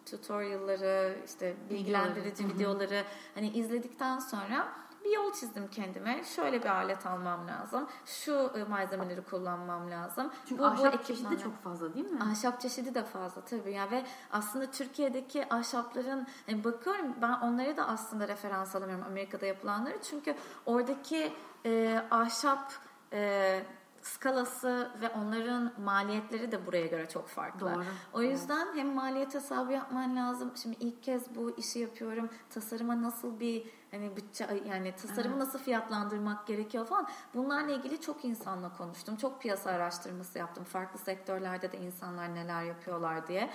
tutorial'ları işte bilgilendirici videoları hani izledikten sonra bir yol çizdim kendime. Şöyle bir alet almam lazım. Şu e, malzemeleri kullanmam lazım. Çünkü Bu- bu ahşap çeşidi ekipmanlar- çok fazla değil mi? Ahşap çeşidi de fazla tabii ya ve aslında Türkiye'deki ahşapların yani bakıyorum ben onları da aslında referans alamıyorum Amerika'da yapılanları çünkü oradaki e, ahşap e, skalası ve onların maliyetleri de buraya göre çok farklı. Doğru. O yüzden hem maliyet hesabı yapman lazım. Şimdi ilk kez bu işi yapıyorum. Tasarıma nasıl bir hani bütçe yani tasarımı nasıl fiyatlandırmak gerekiyor falan. Bunlarla ilgili çok insanla konuştum. Çok piyasa araştırması yaptım. Farklı sektörlerde de insanlar neler yapıyorlar diye.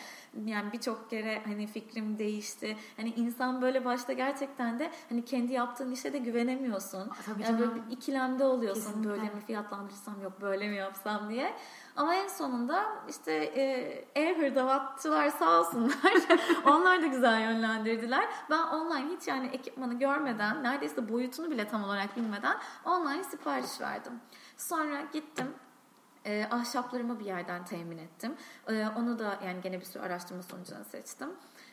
Yani birçok kere hani fikrim değişti. Hani insan böyle başta gerçekten de hani kendi yaptığın işe de güvenemiyorsun. Tabii yani böyle canım. bir ikilemde oluyorsun. Kesinlikle. Böyle mi fiyatlandırsam yok böyle mi yapsam diye. Ama en sonunda işte e, ev hırdavatçılar sağ olsunlar. Onlar da güzel yönlendirdiler. Ben online hiç yani ekipmanı görmeden, neredeyse boyutunu bile tam olarak bilmeden online sipariş verdim. Sonra gittim e, ahşaplarımı bir yerden temin ettim. E, onu da yani gene bir sürü araştırma sonucunu seçtim.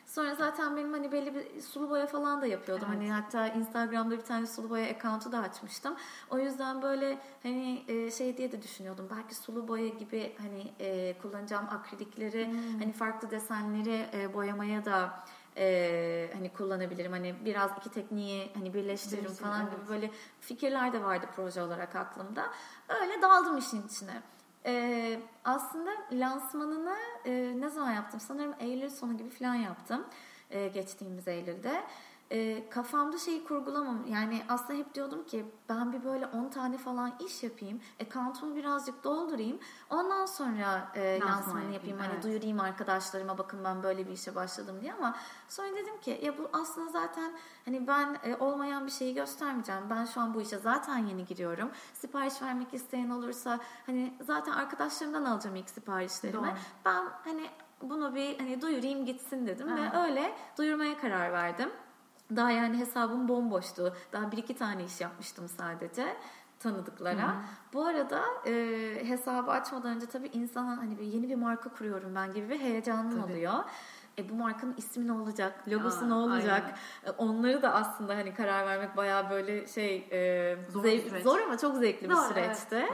Sonra zaten benim hani belli bir sulu boya falan da yapıyordum. Evet. Hani hatta Instagram'da bir tane sulu boya account'u da açmıştım. O yüzden böyle hani e, şey diye de düşünüyordum. Belki sulu boya gibi hani e, kullanacağım akrilikleri hani farklı desenleri e, boyamaya da e, hani kullanabilirim. Hani biraz iki tekniği hani birleştiririm Birleştir, falan evet. gibi böyle fikirler de vardı proje olarak aklımda. Öyle daldım işin içine. Ee, aslında lansmanını e, ne zaman yaptım? Sanırım Eylül sonu gibi falan yaptım. e, geçtiğimiz Eylül'de. E, kafamda şeyi kurgulamam. Yani aslında hep diyordum ki ben bir böyle 10 tane falan iş yapayım. Account'umu birazcık doldurayım. Ondan sonra e, lansmanı yapayım. yapayım, Hani evet. duyurayım arkadaşlarıma bakın ben böyle bir işe başladım diye ama sonra dedim ki ya bu aslında zaten hani ben e, olmayan bir şeyi göstermeyeceğim. Ben şu an bu işe zaten yeni giriyorum. Sipariş vermek isteyen olursa hani zaten arkadaşlarımdan alacağım ilk siparişlerimi. Doğru. Ben hani bunu bir hani duyurayım gitsin dedim Evet. ve öyle duyurmaya karar verdim. Daha yani hesabım bomboştu. Daha bir iki tane iş yapmıştım sadece tanıdıklara. Bu arada e, hesabı açmadan önce tabii insanın hani bir yeni bir marka kuruyorum ben gibi bir heyecanım Tabii. oluyor. E, bu markanın ismi ne olacak, logosu Aa, ne olacak? E, onları da aslında hani karar vermek bayağı böyle şey e, Zor zevk- zor ama çok zevkli bir Doğru, süreçti. evet.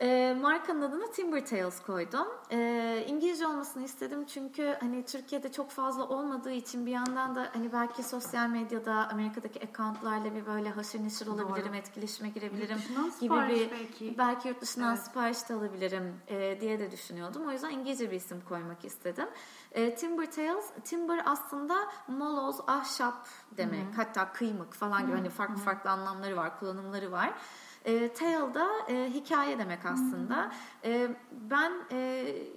E, markanın adını Timber Tales koydum. E, İngilizce olmasını istedim çünkü hani Türkiye'de çok fazla olmadığı için bir yandan da hani belki sosyal medyada Amerika'daki accountlarla bir böyle haşır neşir olabilirim, etkileşime girebilirim gibi bir belki. belki yurt dışından Evet. sipariş de alabilirim e, diye de düşünüyordum. O yüzden İngilizce bir isim koymak istedim. E, Timber Tales, timber aslında moloz, ahşap demek. Hatta kıymık falan gibi hani farklı farklı anlamları var, kullanımları var. E, tale da e, hikaye demek aslında. E, ben e,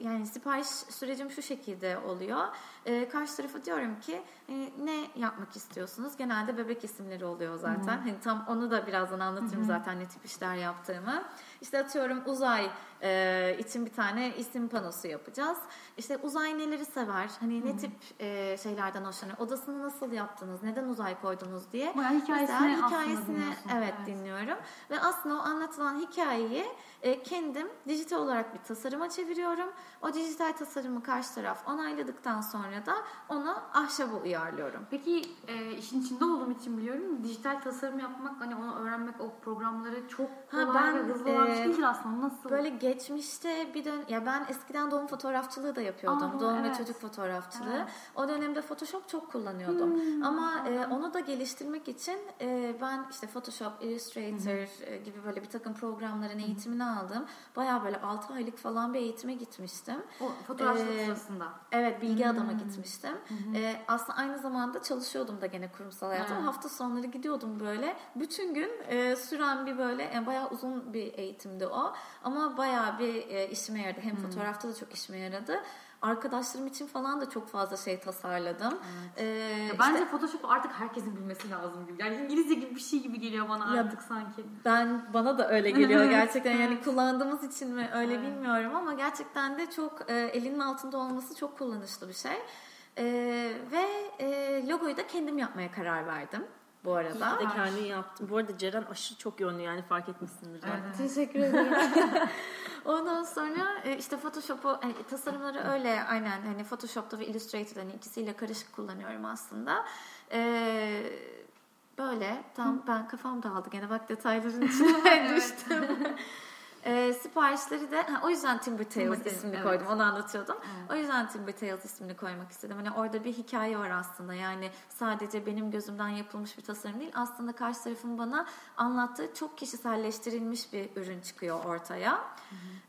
yani sipariş sürecim şu şekilde oluyor. E, karşı tarafa diyorum ki e, ne yapmak istiyorsunuz? Genelde bebek isimleri oluyor zaten. Hani tam onu da birazdan anlatırım zaten ne tip işler yaptığımı. İşte atıyorum uzay e, için bir tane isim panosu yapacağız. İşte uzay neleri sever? Hani ne tip e, şeylerden hoşlanıyor? Odasını nasıl yaptınız? Neden uzay koydunuz diye. Bayağı hikayesini Mesela hikayesini evet, Evet. dinliyorum ve aslında o anlatılan hikayeyi kendim dijital olarak bir tasarıma çeviriyorum. O dijital tasarımı karşı taraf onayladıktan sonra da onu ahşaba uyarlıyorum. Peki e, işin içinde olduğum için biliyorum. Dijital tasarım yapmak, hani onu öğrenmek, o programları çok Ha, kolay ben, ve hızlı olan bir e, şey değildir aslında. Nasıl? Böyle geçmişte bir dön ya ben eskiden doğum fotoğrafçılığı da yapıyordum. Aa, doğum ve evet. çocuk fotoğrafçılığı. Evet. O dönemde Photoshop çok kullanıyordum. Ama e, onu da geliştirmek için e, ben işte Photoshop, Illustrator e, gibi böyle bir takım programların eğitimini aldım. Bayağı böyle 6 aylık falan bir eğitime gitmiştim. o fotoğrafçılık e, sırasında. Evet bilgi adama gitmiştim. Ee, aslında aynı zamanda çalışıyordum da gene kurumsal hayatta. Ha. Hafta sonları gidiyordum böyle. Bütün gün e, süren bir böyle yani bayağı uzun bir eğitimdi o. Ama bayağı bir e, işime yaradı. Hem fotoğrafta da çok işime yaradı. Arkadaşlarım için falan da çok fazla şey tasarladım. Ee, Ya işte bence Photoshop artık herkesin bilmesi lazım gibi. Yani İngilizce gibi bir şey gibi geliyor bana Ya, artık sanki. ben bana da öyle geliyor Evet, gerçekten yani evet. kullandığımız için mi öyle Evet. bilmiyorum ama gerçekten de çok e, elinin altında olması çok kullanışlı bir şey E, ve e, logoyu da kendim yapmaya karar verdim bu arada. de kendin yaptım. Bu arada Ceren aşırı çok yönlü yani fark etmişsindir. Evet. Teşekkür ederim. Ondan sonra e, işte Photoshop'u hani tasarımları öyle aynen hani Photoshop'ta ve Illustrator'da hani ikisiyle karışık kullanıyorum aslında. E, böyle tam ben kafam dağıldı gene bak detayların içine düştüm. E, siparişleri de ha, o yüzden Timber Tales Timber ismini evet. koydum onu anlatıyordum. Evet. O yüzden Timber Tales ismini koymak istedim. Hani orada bir hikaye var aslında. Yani sadece benim gözümden yapılmış bir tasarım değil. Aslında karşı tarafın bana anlattığı çok kişiselleştirilmiş bir ürün çıkıyor ortaya.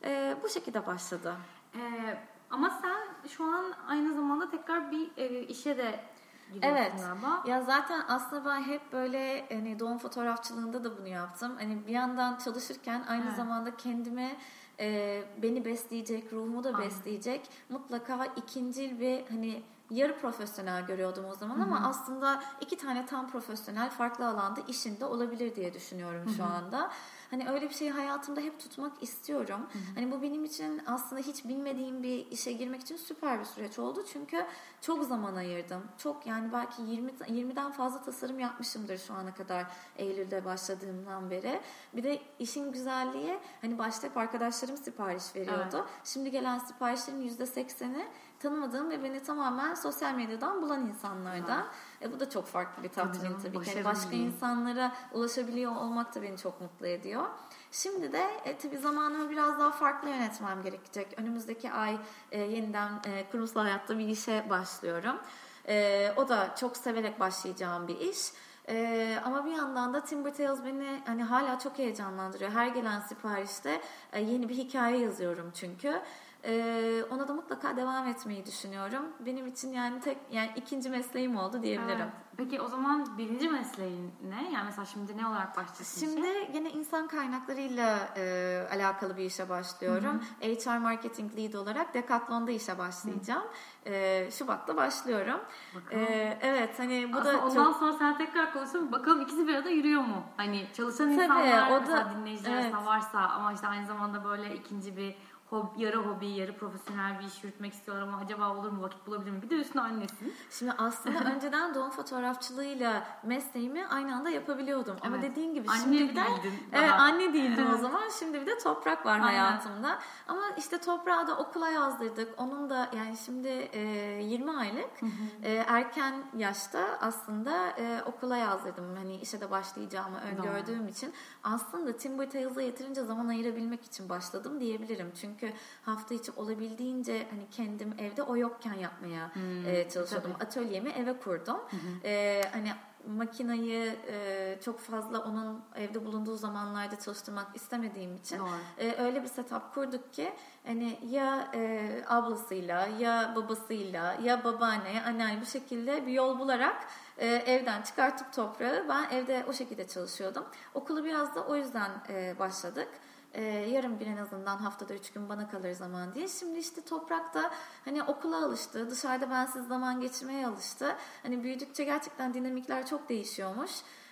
Ee, bu şekilde başladı. Ee, ama sen şu an aynı zamanda tekrar bir e, işe de Evet. galiba. Ya zaten aslında ben hep böyle hani doğum fotoğrafçılığında da bunu yaptım. Hani bir yandan çalışırken aynı Evet. zamanda kendime e, beni besleyecek, ruhumu da besleyecek mutlaka ikincil bir hani yarı profesyonel görüyordum o zaman ama aslında iki tane tam profesyonel farklı alanda işinde olabilir diye düşünüyorum şu anda. Hani öyle bir şeyi hayatımda hep tutmak istiyorum. Hani bu benim için aslında hiç bilmediğim bir işe girmek için süper bir süreç oldu. Çünkü çok zaman ayırdım. Çok yani belki 20 20'den fazla tasarım yapmışımdır şu ana kadar Eylül'de başladığımdan beri. Bir de işin güzelliği hani başta hep arkadaşlarım sipariş veriyordu. Evet. Şimdi gelen siparişlerin %80'i tanımadığım ve beni tamamen sosyal medyadan bulan insanlardan. E, bu da çok farklı bir tatmin tabii, ki. Yani başka değil. insanlara ulaşabiliyor olmak da beni çok mutlu ediyor. Şimdi de e, tabii zamanımı biraz daha farklı yönetmem gerekecek. Önümüzdeki ay e, yeniden e, kurumsal hayatta bir işe başlıyorum. E, o da çok severek başlayacağım bir iş. E, ama bir yandan da Timber Tales beni hani hala çok heyecanlandırıyor. Her gelen siparişte e, yeni bir hikaye yazıyorum çünkü. E, ona da mutlaka devam etmeyi düşünüyorum. Benim için yani tek yani ikinci mesleğim oldu diyebilirim. Evet. Peki o zaman birinci mesleğin ne? Yani mesela şimdi ne olarak başlıyorsun? işe? Şimdi gene insan kaynaklarıyla e, alakalı bir işe başlıyorum. HR Marketing Lead olarak Decathlon'da işe başlayacağım. E, Şubat'ta başlıyorum. Bakalım. E, evet hani bu Aslında da ondan çok... sonra sen tekrar konuşalım. Bakalım ikisi bir arada yürüyor mu? Hani çalışan Tabii, insanlar o da- dinleyiciler evet. varsa ama işte aynı zamanda böyle ikinci bir hobi, yarı hobi, yarı profesyonel bir iş yürütmek istiyorlar ama acaba olur mu, vakit bulabilir mi? Bir de üstüne annesin. Şimdi aslında önceden doğum fotoğrafçılığıyla mesleğimi aynı anda yapabiliyordum. Ama Evet. dediğin gibi Anne şimdi bir de... Evet anne değildim o zaman. Şimdi bir de toprak var Aynen. hayatımda. Ama işte toprağı da okula yazdırdık. Onun da yani şimdi e, 20 aylık e, erken yaşta aslında e, okula yazdırdım. Hani işe de başlayacağımı öngördüğüm için. Aslında Timber Tales'a yeterince zaman ayırabilmek için başladım diyebilirim. Çünkü hafta içi olabildiğince hani kendim evde o yokken yapmaya e, çalışıyordum. Atölyemi eve kurdum. E, hani makinayı e, çok fazla onun evde bulunduğu zamanlarda çalıştırmak istemediğim için Doğru. e, öyle bir setup kurduk ki hani ya e, ablasıyla ya babasıyla ya babaanne anneanne bu şekilde bir yol bularak e, evden çıkartıp toprağı ben evde o şekilde çalışıyordum. Okulu biraz da o yüzden e, başladık. E, yarın bir en azından haftada üç gün bana kalır zaman diye. Şimdi işte toprakta hani okula alıştı, dışarıda bensiz zaman geçirmeye alıştı. Hani büyüdükçe gerçekten dinamikler çok değişiyormuş.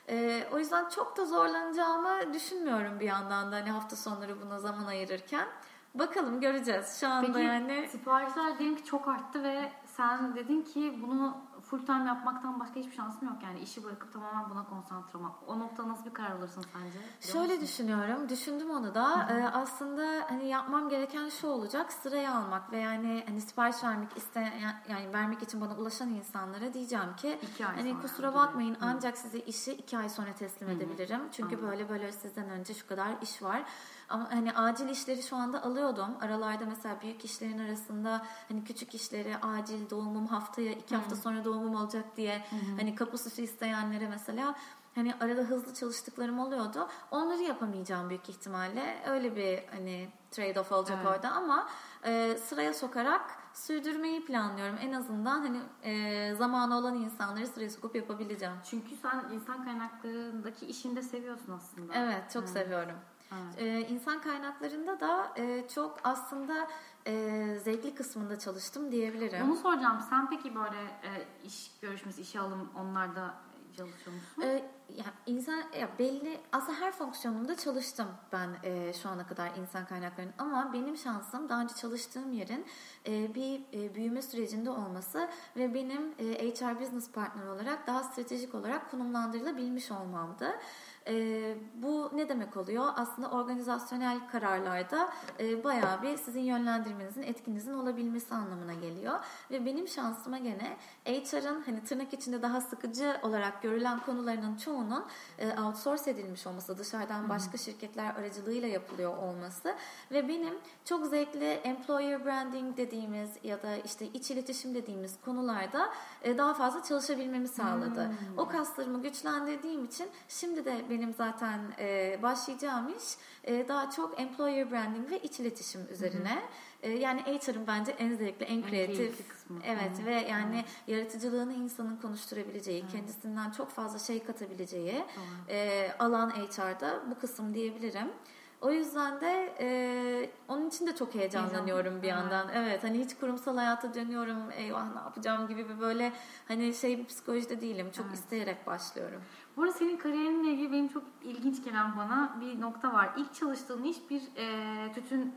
E, o yüzden çok da zorlanacağımı düşünmüyorum bir yandan da hani hafta sonları buna zaman ayırırken. Bakalım göreceğiz. Şu anda Peki yani siparişler diyelim ki çok arttı ve sen dedin ki bunu full time yapmaktan başka hiçbir şansım yok. Yani işi bırakıp tamamen buna konsantre olmak. O noktada nasıl bir karar alırsın sence? Biliyor Şöyle musun? düşünüyorum. Düşündüm onu da. Ee, aslında hani yapmam gereken şu olacak. Sıraya almak ve yani hani sipariş vermek isteyen yani vermek için bana ulaşan insanlara diyeceğim ki İki ay hani kusura bakmayın ancak size işi iki ay sonra teslim edebilirim. Çünkü böyle böyle sizden önce şu kadar iş var. Ama hani acil işleri şu anda alıyordum. Aralarda mesela büyük işlerin arasında hani küçük işleri acil doğumum haftaya iki hafta sonra doğumum olacak diye hani kapı süsü isteyenlere mesela hani arada hızlı çalıştıklarım oluyordu. Onları yapamayacağım büyük ihtimalle. Öyle bir hani trade-off olacak Evet. orada ama e, sıraya sokarak sürdürmeyi planlıyorum. En azından hani e, zamanı olan insanları sıraya sokup yapabileceğim. Çünkü sen insan kaynaklarındaki işini de seviyorsun aslında. Evet çok seviyorum. Evet. Ee, insan kaynaklarında da e, çok aslında e, zevkli kısmında çalıştım diyebilirim. Onu soracağım. Sen peki böyle e, iş görüşmesi, işe alım onlarda çalışıyor musun? Ee, ya insan ya belli aslında her fonksiyonunda çalıştım ben e, şu ana kadar insan kaynaklarının ama benim şansım daha önce çalıştığım yerin e, bir e, büyüme sürecinde olması ve benim e, HR business partner olarak daha stratejik olarak konumlandırılabilmiş olmamdı. E, bu ne demek oluyor? Aslında organizasyonel kararlarda e, bayağı bir sizin yönlendirmenizin, etkinizin olabilmesi anlamına geliyor. Ve benim şansıma gene HR'ın hani tırnak içinde daha sıkıcı olarak görülen konularının çoğunun e, outsource edilmiş olması, dışarıdan başka şirketler aracılığıyla yapılıyor olması ve benim çok zevkli employer branding dediğimiz ya da işte iç iletişim dediğimiz konularda e, daha fazla çalışabilmemi sağladı. O kaslarımı güçlendirdiğim için şimdi de benim zaten e, başlayacağım iş e, daha çok employer branding ve iç iletişim üzerine. E, yani HR'ın bence en zevkli, en En kreatif. kısmı. Evet Hı. ve yani yaratıcılığını insanın konuşturabileceği, kendisinden çok fazla şey katabileceği e, alan HR'da bu kısım diyebilirim. O yüzden de e, onun için de çok heyecanlanıyorum bir yandan. Evet hani hiç kurumsal hayata dönüyorum eyvah ne yapacağım gibi bir böyle hani şey bir psikolojide değilim. Çok Evet. isteyerek başlıyorum. Bu arada senin kariyerinle ilgili benim çok ilginç gelen bana bir nokta var. İlk çalıştığın iş bir e, tütün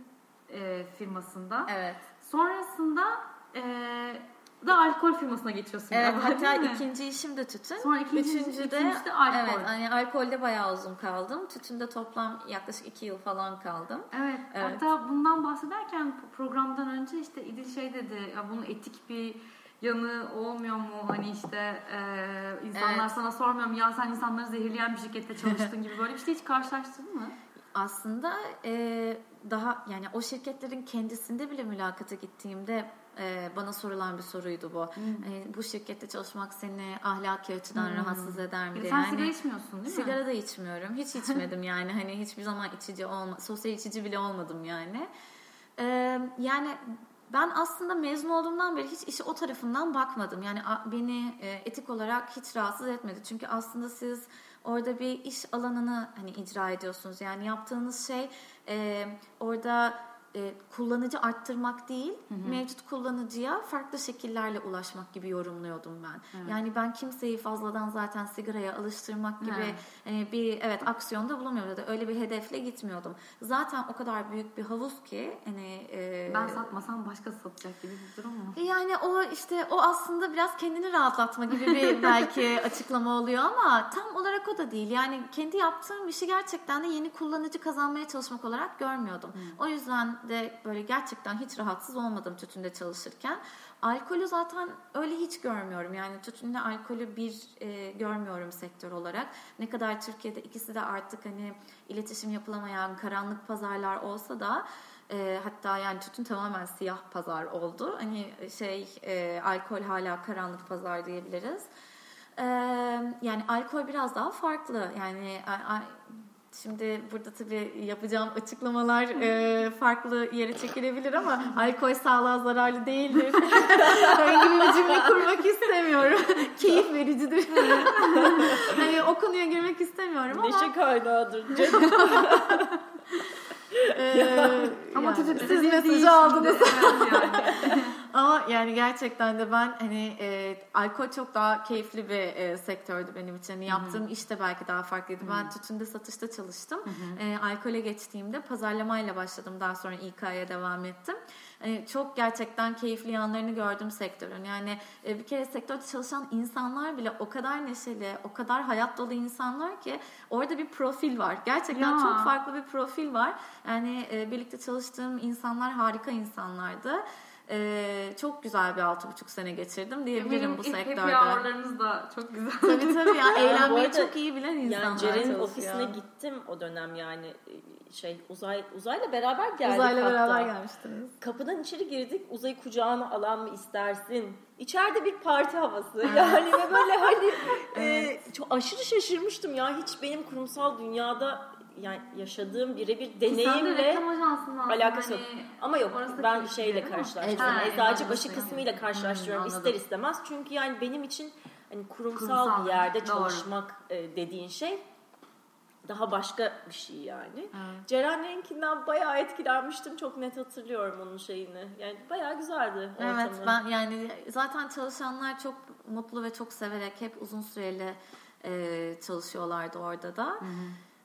e, firmasında. Evet. Sonrasında e, da alkol firmasına geçiyorsun. Evet galiba, hatta ikinci işim de tütün. Sonra ikinci, Üçüncü de, üçüncüsü de alkol. Evet hani alkolde bayağı uzun kaldım. Tütünde toplam yaklaşık iki yıl falan kaldım. Evet, Evet. Hatta bundan bahsederken programdan önce işte İdil şey dedi. Ya bunun etik bir yanı olmuyor mu? Hani işte e, insanlar Evet. sana sormuyor mu? Ya sen insanları zehirleyen bir şirkette çalıştın gibi böyle bir şey hiç karşılaştırdın mı? Aslında e, daha yani o şirketlerin kendisinde bile mülakata gittiğimde e, bana sorulan bir soruydu bu. E, bu şirkette çalışmak seni ahlaki açıdan Hmm. rahatsız eder mi sen Yani sigara içmiyorsun değil mi? sigara da içmiyorum. Hiç içmedim yani. Hani hiçbir zaman içici olma, sosyal içici bile olmadım yani. E, yani ben aslında mezun olduğumdan beri hiç işi o tarafından bakmadım. Yani beni e, etik olarak hiç rahatsız etmedi. Çünkü aslında siz orada bir iş alanını hani icra ediyorsunuz. Yani yaptığınız şey e, orada e, kullanıcı arttırmak değil, mevcut kullanıcıya farklı şekillerle ulaşmak gibi yorumluyordum ben. Evet. Yani ben kimseyi fazladan zaten sigaraya alıştırmak gibi Evet. hani bir evet aksiyonda bulunmuyordum. Ya da Öyle bir hedefle gitmiyordum. Zaten o kadar büyük bir havuz ki hani e, Ben satmasam başkası satacak gibi bir durum mu? yani o işte o aslında biraz kendini rahatlatma gibi bir belki açıklama oluyor ama tam olarak o da değil. Yani kendi yaptığım işi gerçekten de yeni kullanıcı kazanmaya çalışmak olarak görmüyordum. O yüzden de böyle gerçekten hiç rahatsız olmadım tütünde çalışırken. Alkolü zaten öyle hiç görmüyorum. Yani tütünle alkolü bir e, görmüyorum sektör olarak. Ne kadar Türkiye'de ikisi de artık hani iletişim yapılamayan karanlık pazarlar olsa da e, hatta yani tütün tamamen siyah pazar oldu. Hani şey e, alkol hala karanlık pazar diyebiliriz. E, yani alkol biraz daha farklı. Yani a- a- şimdi burada tabii yapacağım açıklamalar e, farklı yere çekilebilir ama alkol sağlığa zararlı değildir. Öyle gibi bir cümle kurmak istemiyorum. Keyif vericidir. hani o konuya girmek istemiyorum ama. Neşe kaynağıdır canım. e, Ama yani tütün siz değil mesajı aldınız. Yani. Ama yani gerçekten de ben hani e, alkol çok daha keyifli bir e, sektördü benim için. Hani yaptığım iş de belki daha farklıydı. Ben tütünde satışta çalıştım. E, alkole geçtiğimde pazarlamayla başladım. Daha sonra İK'ya devam ettim. Hani çok gerçekten keyifli yanlarını gördüm sektörün. Yani e, bir kere sektörde çalışan insanlar bile o kadar neşeli, o kadar hayat dolu insanlar ki orada bir profil var. Gerçekten Ya. çok farklı bir profil var. Yani e, birlikte çalıştığım insanlar harika insanlardı. Ee, çok güzel bir altı buçuk sene geçirdim diyebilirim Eminim bu sektörde. Happy hour'larınız da çok güzel. Tabii tabii ya eğlenmeyi çok iyi bilen insanlar Yani Ceren'in ofisine gittim o dönem yani şey uzay uzayla beraber geldik Uzayla hatta. beraber gelmiştiniz. Kapıdan içeri girdik. Uzayı kucağına alan mı istersin? İçeride bir parti havası. Yani ve böyle hani e, çok aşırı şaşırmıştım ya. Hiç benim kurumsal dünyada yani yaşadığım birebir Sen de deneyimle alakası yok. hani Ama yok orası da ben şeyle karşılaştırıyorum. Ha, Eczacıbaşı anladım. kısmıyla karşılaştırıyorum Hmm, ister istemez. Çünkü yani benim için hani kurumsal, Kurumsal, bir yerde doğru. çalışmak e, dediğin şey daha başka bir şey yani. Evet. Ceren'inkinden bayağı etkilenmiştim. Çok net hatırlıyorum onun şeyini. Yani bayağı güzeldi ortamı. Evet ben yani zaten çalışanlar çok mutlu ve çok severek hep uzun süreli e, çalışıyorlardı orada da.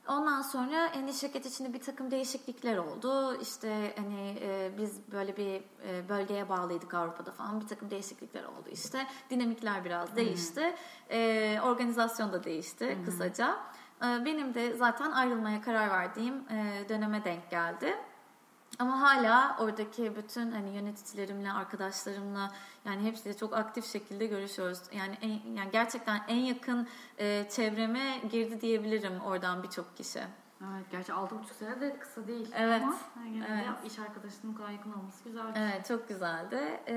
Ondan sonra hani şirket içinde bir takım değişiklikler oldu. İşte hani e, biz böyle bir e, bölgeye bağlıydık Avrupa'da falan bir takım değişiklikler oldu işte. Dinamikler biraz değişti. E, organizasyon da değişti kısaca. E, benim de zaten ayrılmaya karar verdiğim e, döneme denk geldi. Ama hala oradaki bütün hani yöneticilerimle, arkadaşlarımla yani hepsiyle çok aktif şekilde görüşüyoruz. Yani en, yani gerçekten en yakın e, çevreme girdi diyebilirim oradan birçok kişi. Evet gerçi 6,5 sene de kısa değil. Evet, Ama yani evet. iş arkadaşının bu kadar yakın olması güzel. Evet çok güzeldi. E,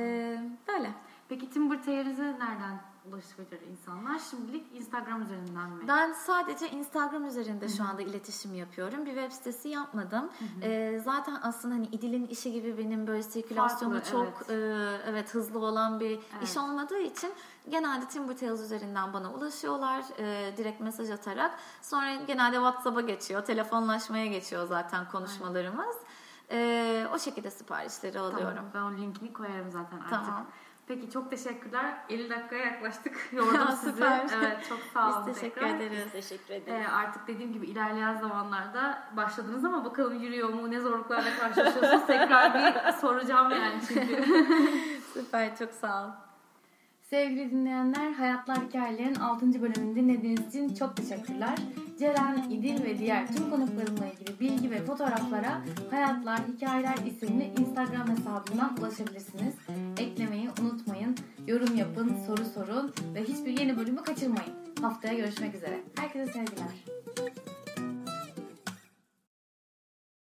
böyle. Peki Timber Teyriz'i nereden ulaşabilir insanlar? Şimdilik Instagram üzerinden mi? Ben sadece Instagram üzerinde şu anda iletişim yapıyorum. Bir web sitesi yapmadım. Ee, zaten aslında hani İdil'in işi gibi benim böyle sirkülasyonu Farklı, çok evet. e, evet hızlı olan bir Evet. iş olmadığı için genelde Timber Tales üzerinden bana ulaşıyorlar e, direkt mesaj atarak. Sonra genelde WhatsApp'a geçiyor, telefonlaşmaya geçiyor zaten konuşmalarımız. E, o şekilde siparişleri alıyorum. Tamam, ben o linkini koyarım zaten artık. Tamam. Peki çok teşekkürler. 50 dakikaya yaklaştık. Yordum sizi. Süper. Evet çok sağ olun. Biz teşekkür tekrar. ederiz. Teşekkür ederim. Ee, artık dediğim gibi ilerleyen zamanlarda başladınız ama bakalım yürüyor mu, ne zorluklarla karşılaşıyorsunuz tekrar bir soracağım yani çünkü. Süper, çok sağ ol. Sevgili dinleyenler, Hayatlar Hikayelerin 6. bölümünü dinlediğiniz için çok teşekkürler. Ceren, İdil ve diğer tüm konuklarımla ilgili bilgi ve fotoğraflara Hayatlar Hikayeler isimli Instagram hesabından ulaşabilirsiniz. Eklemeyi unutmayın, yorum yapın, soru sorun ve hiçbir yeni bölümü kaçırmayın. Haftaya görüşmek üzere. Herkese sevgiler.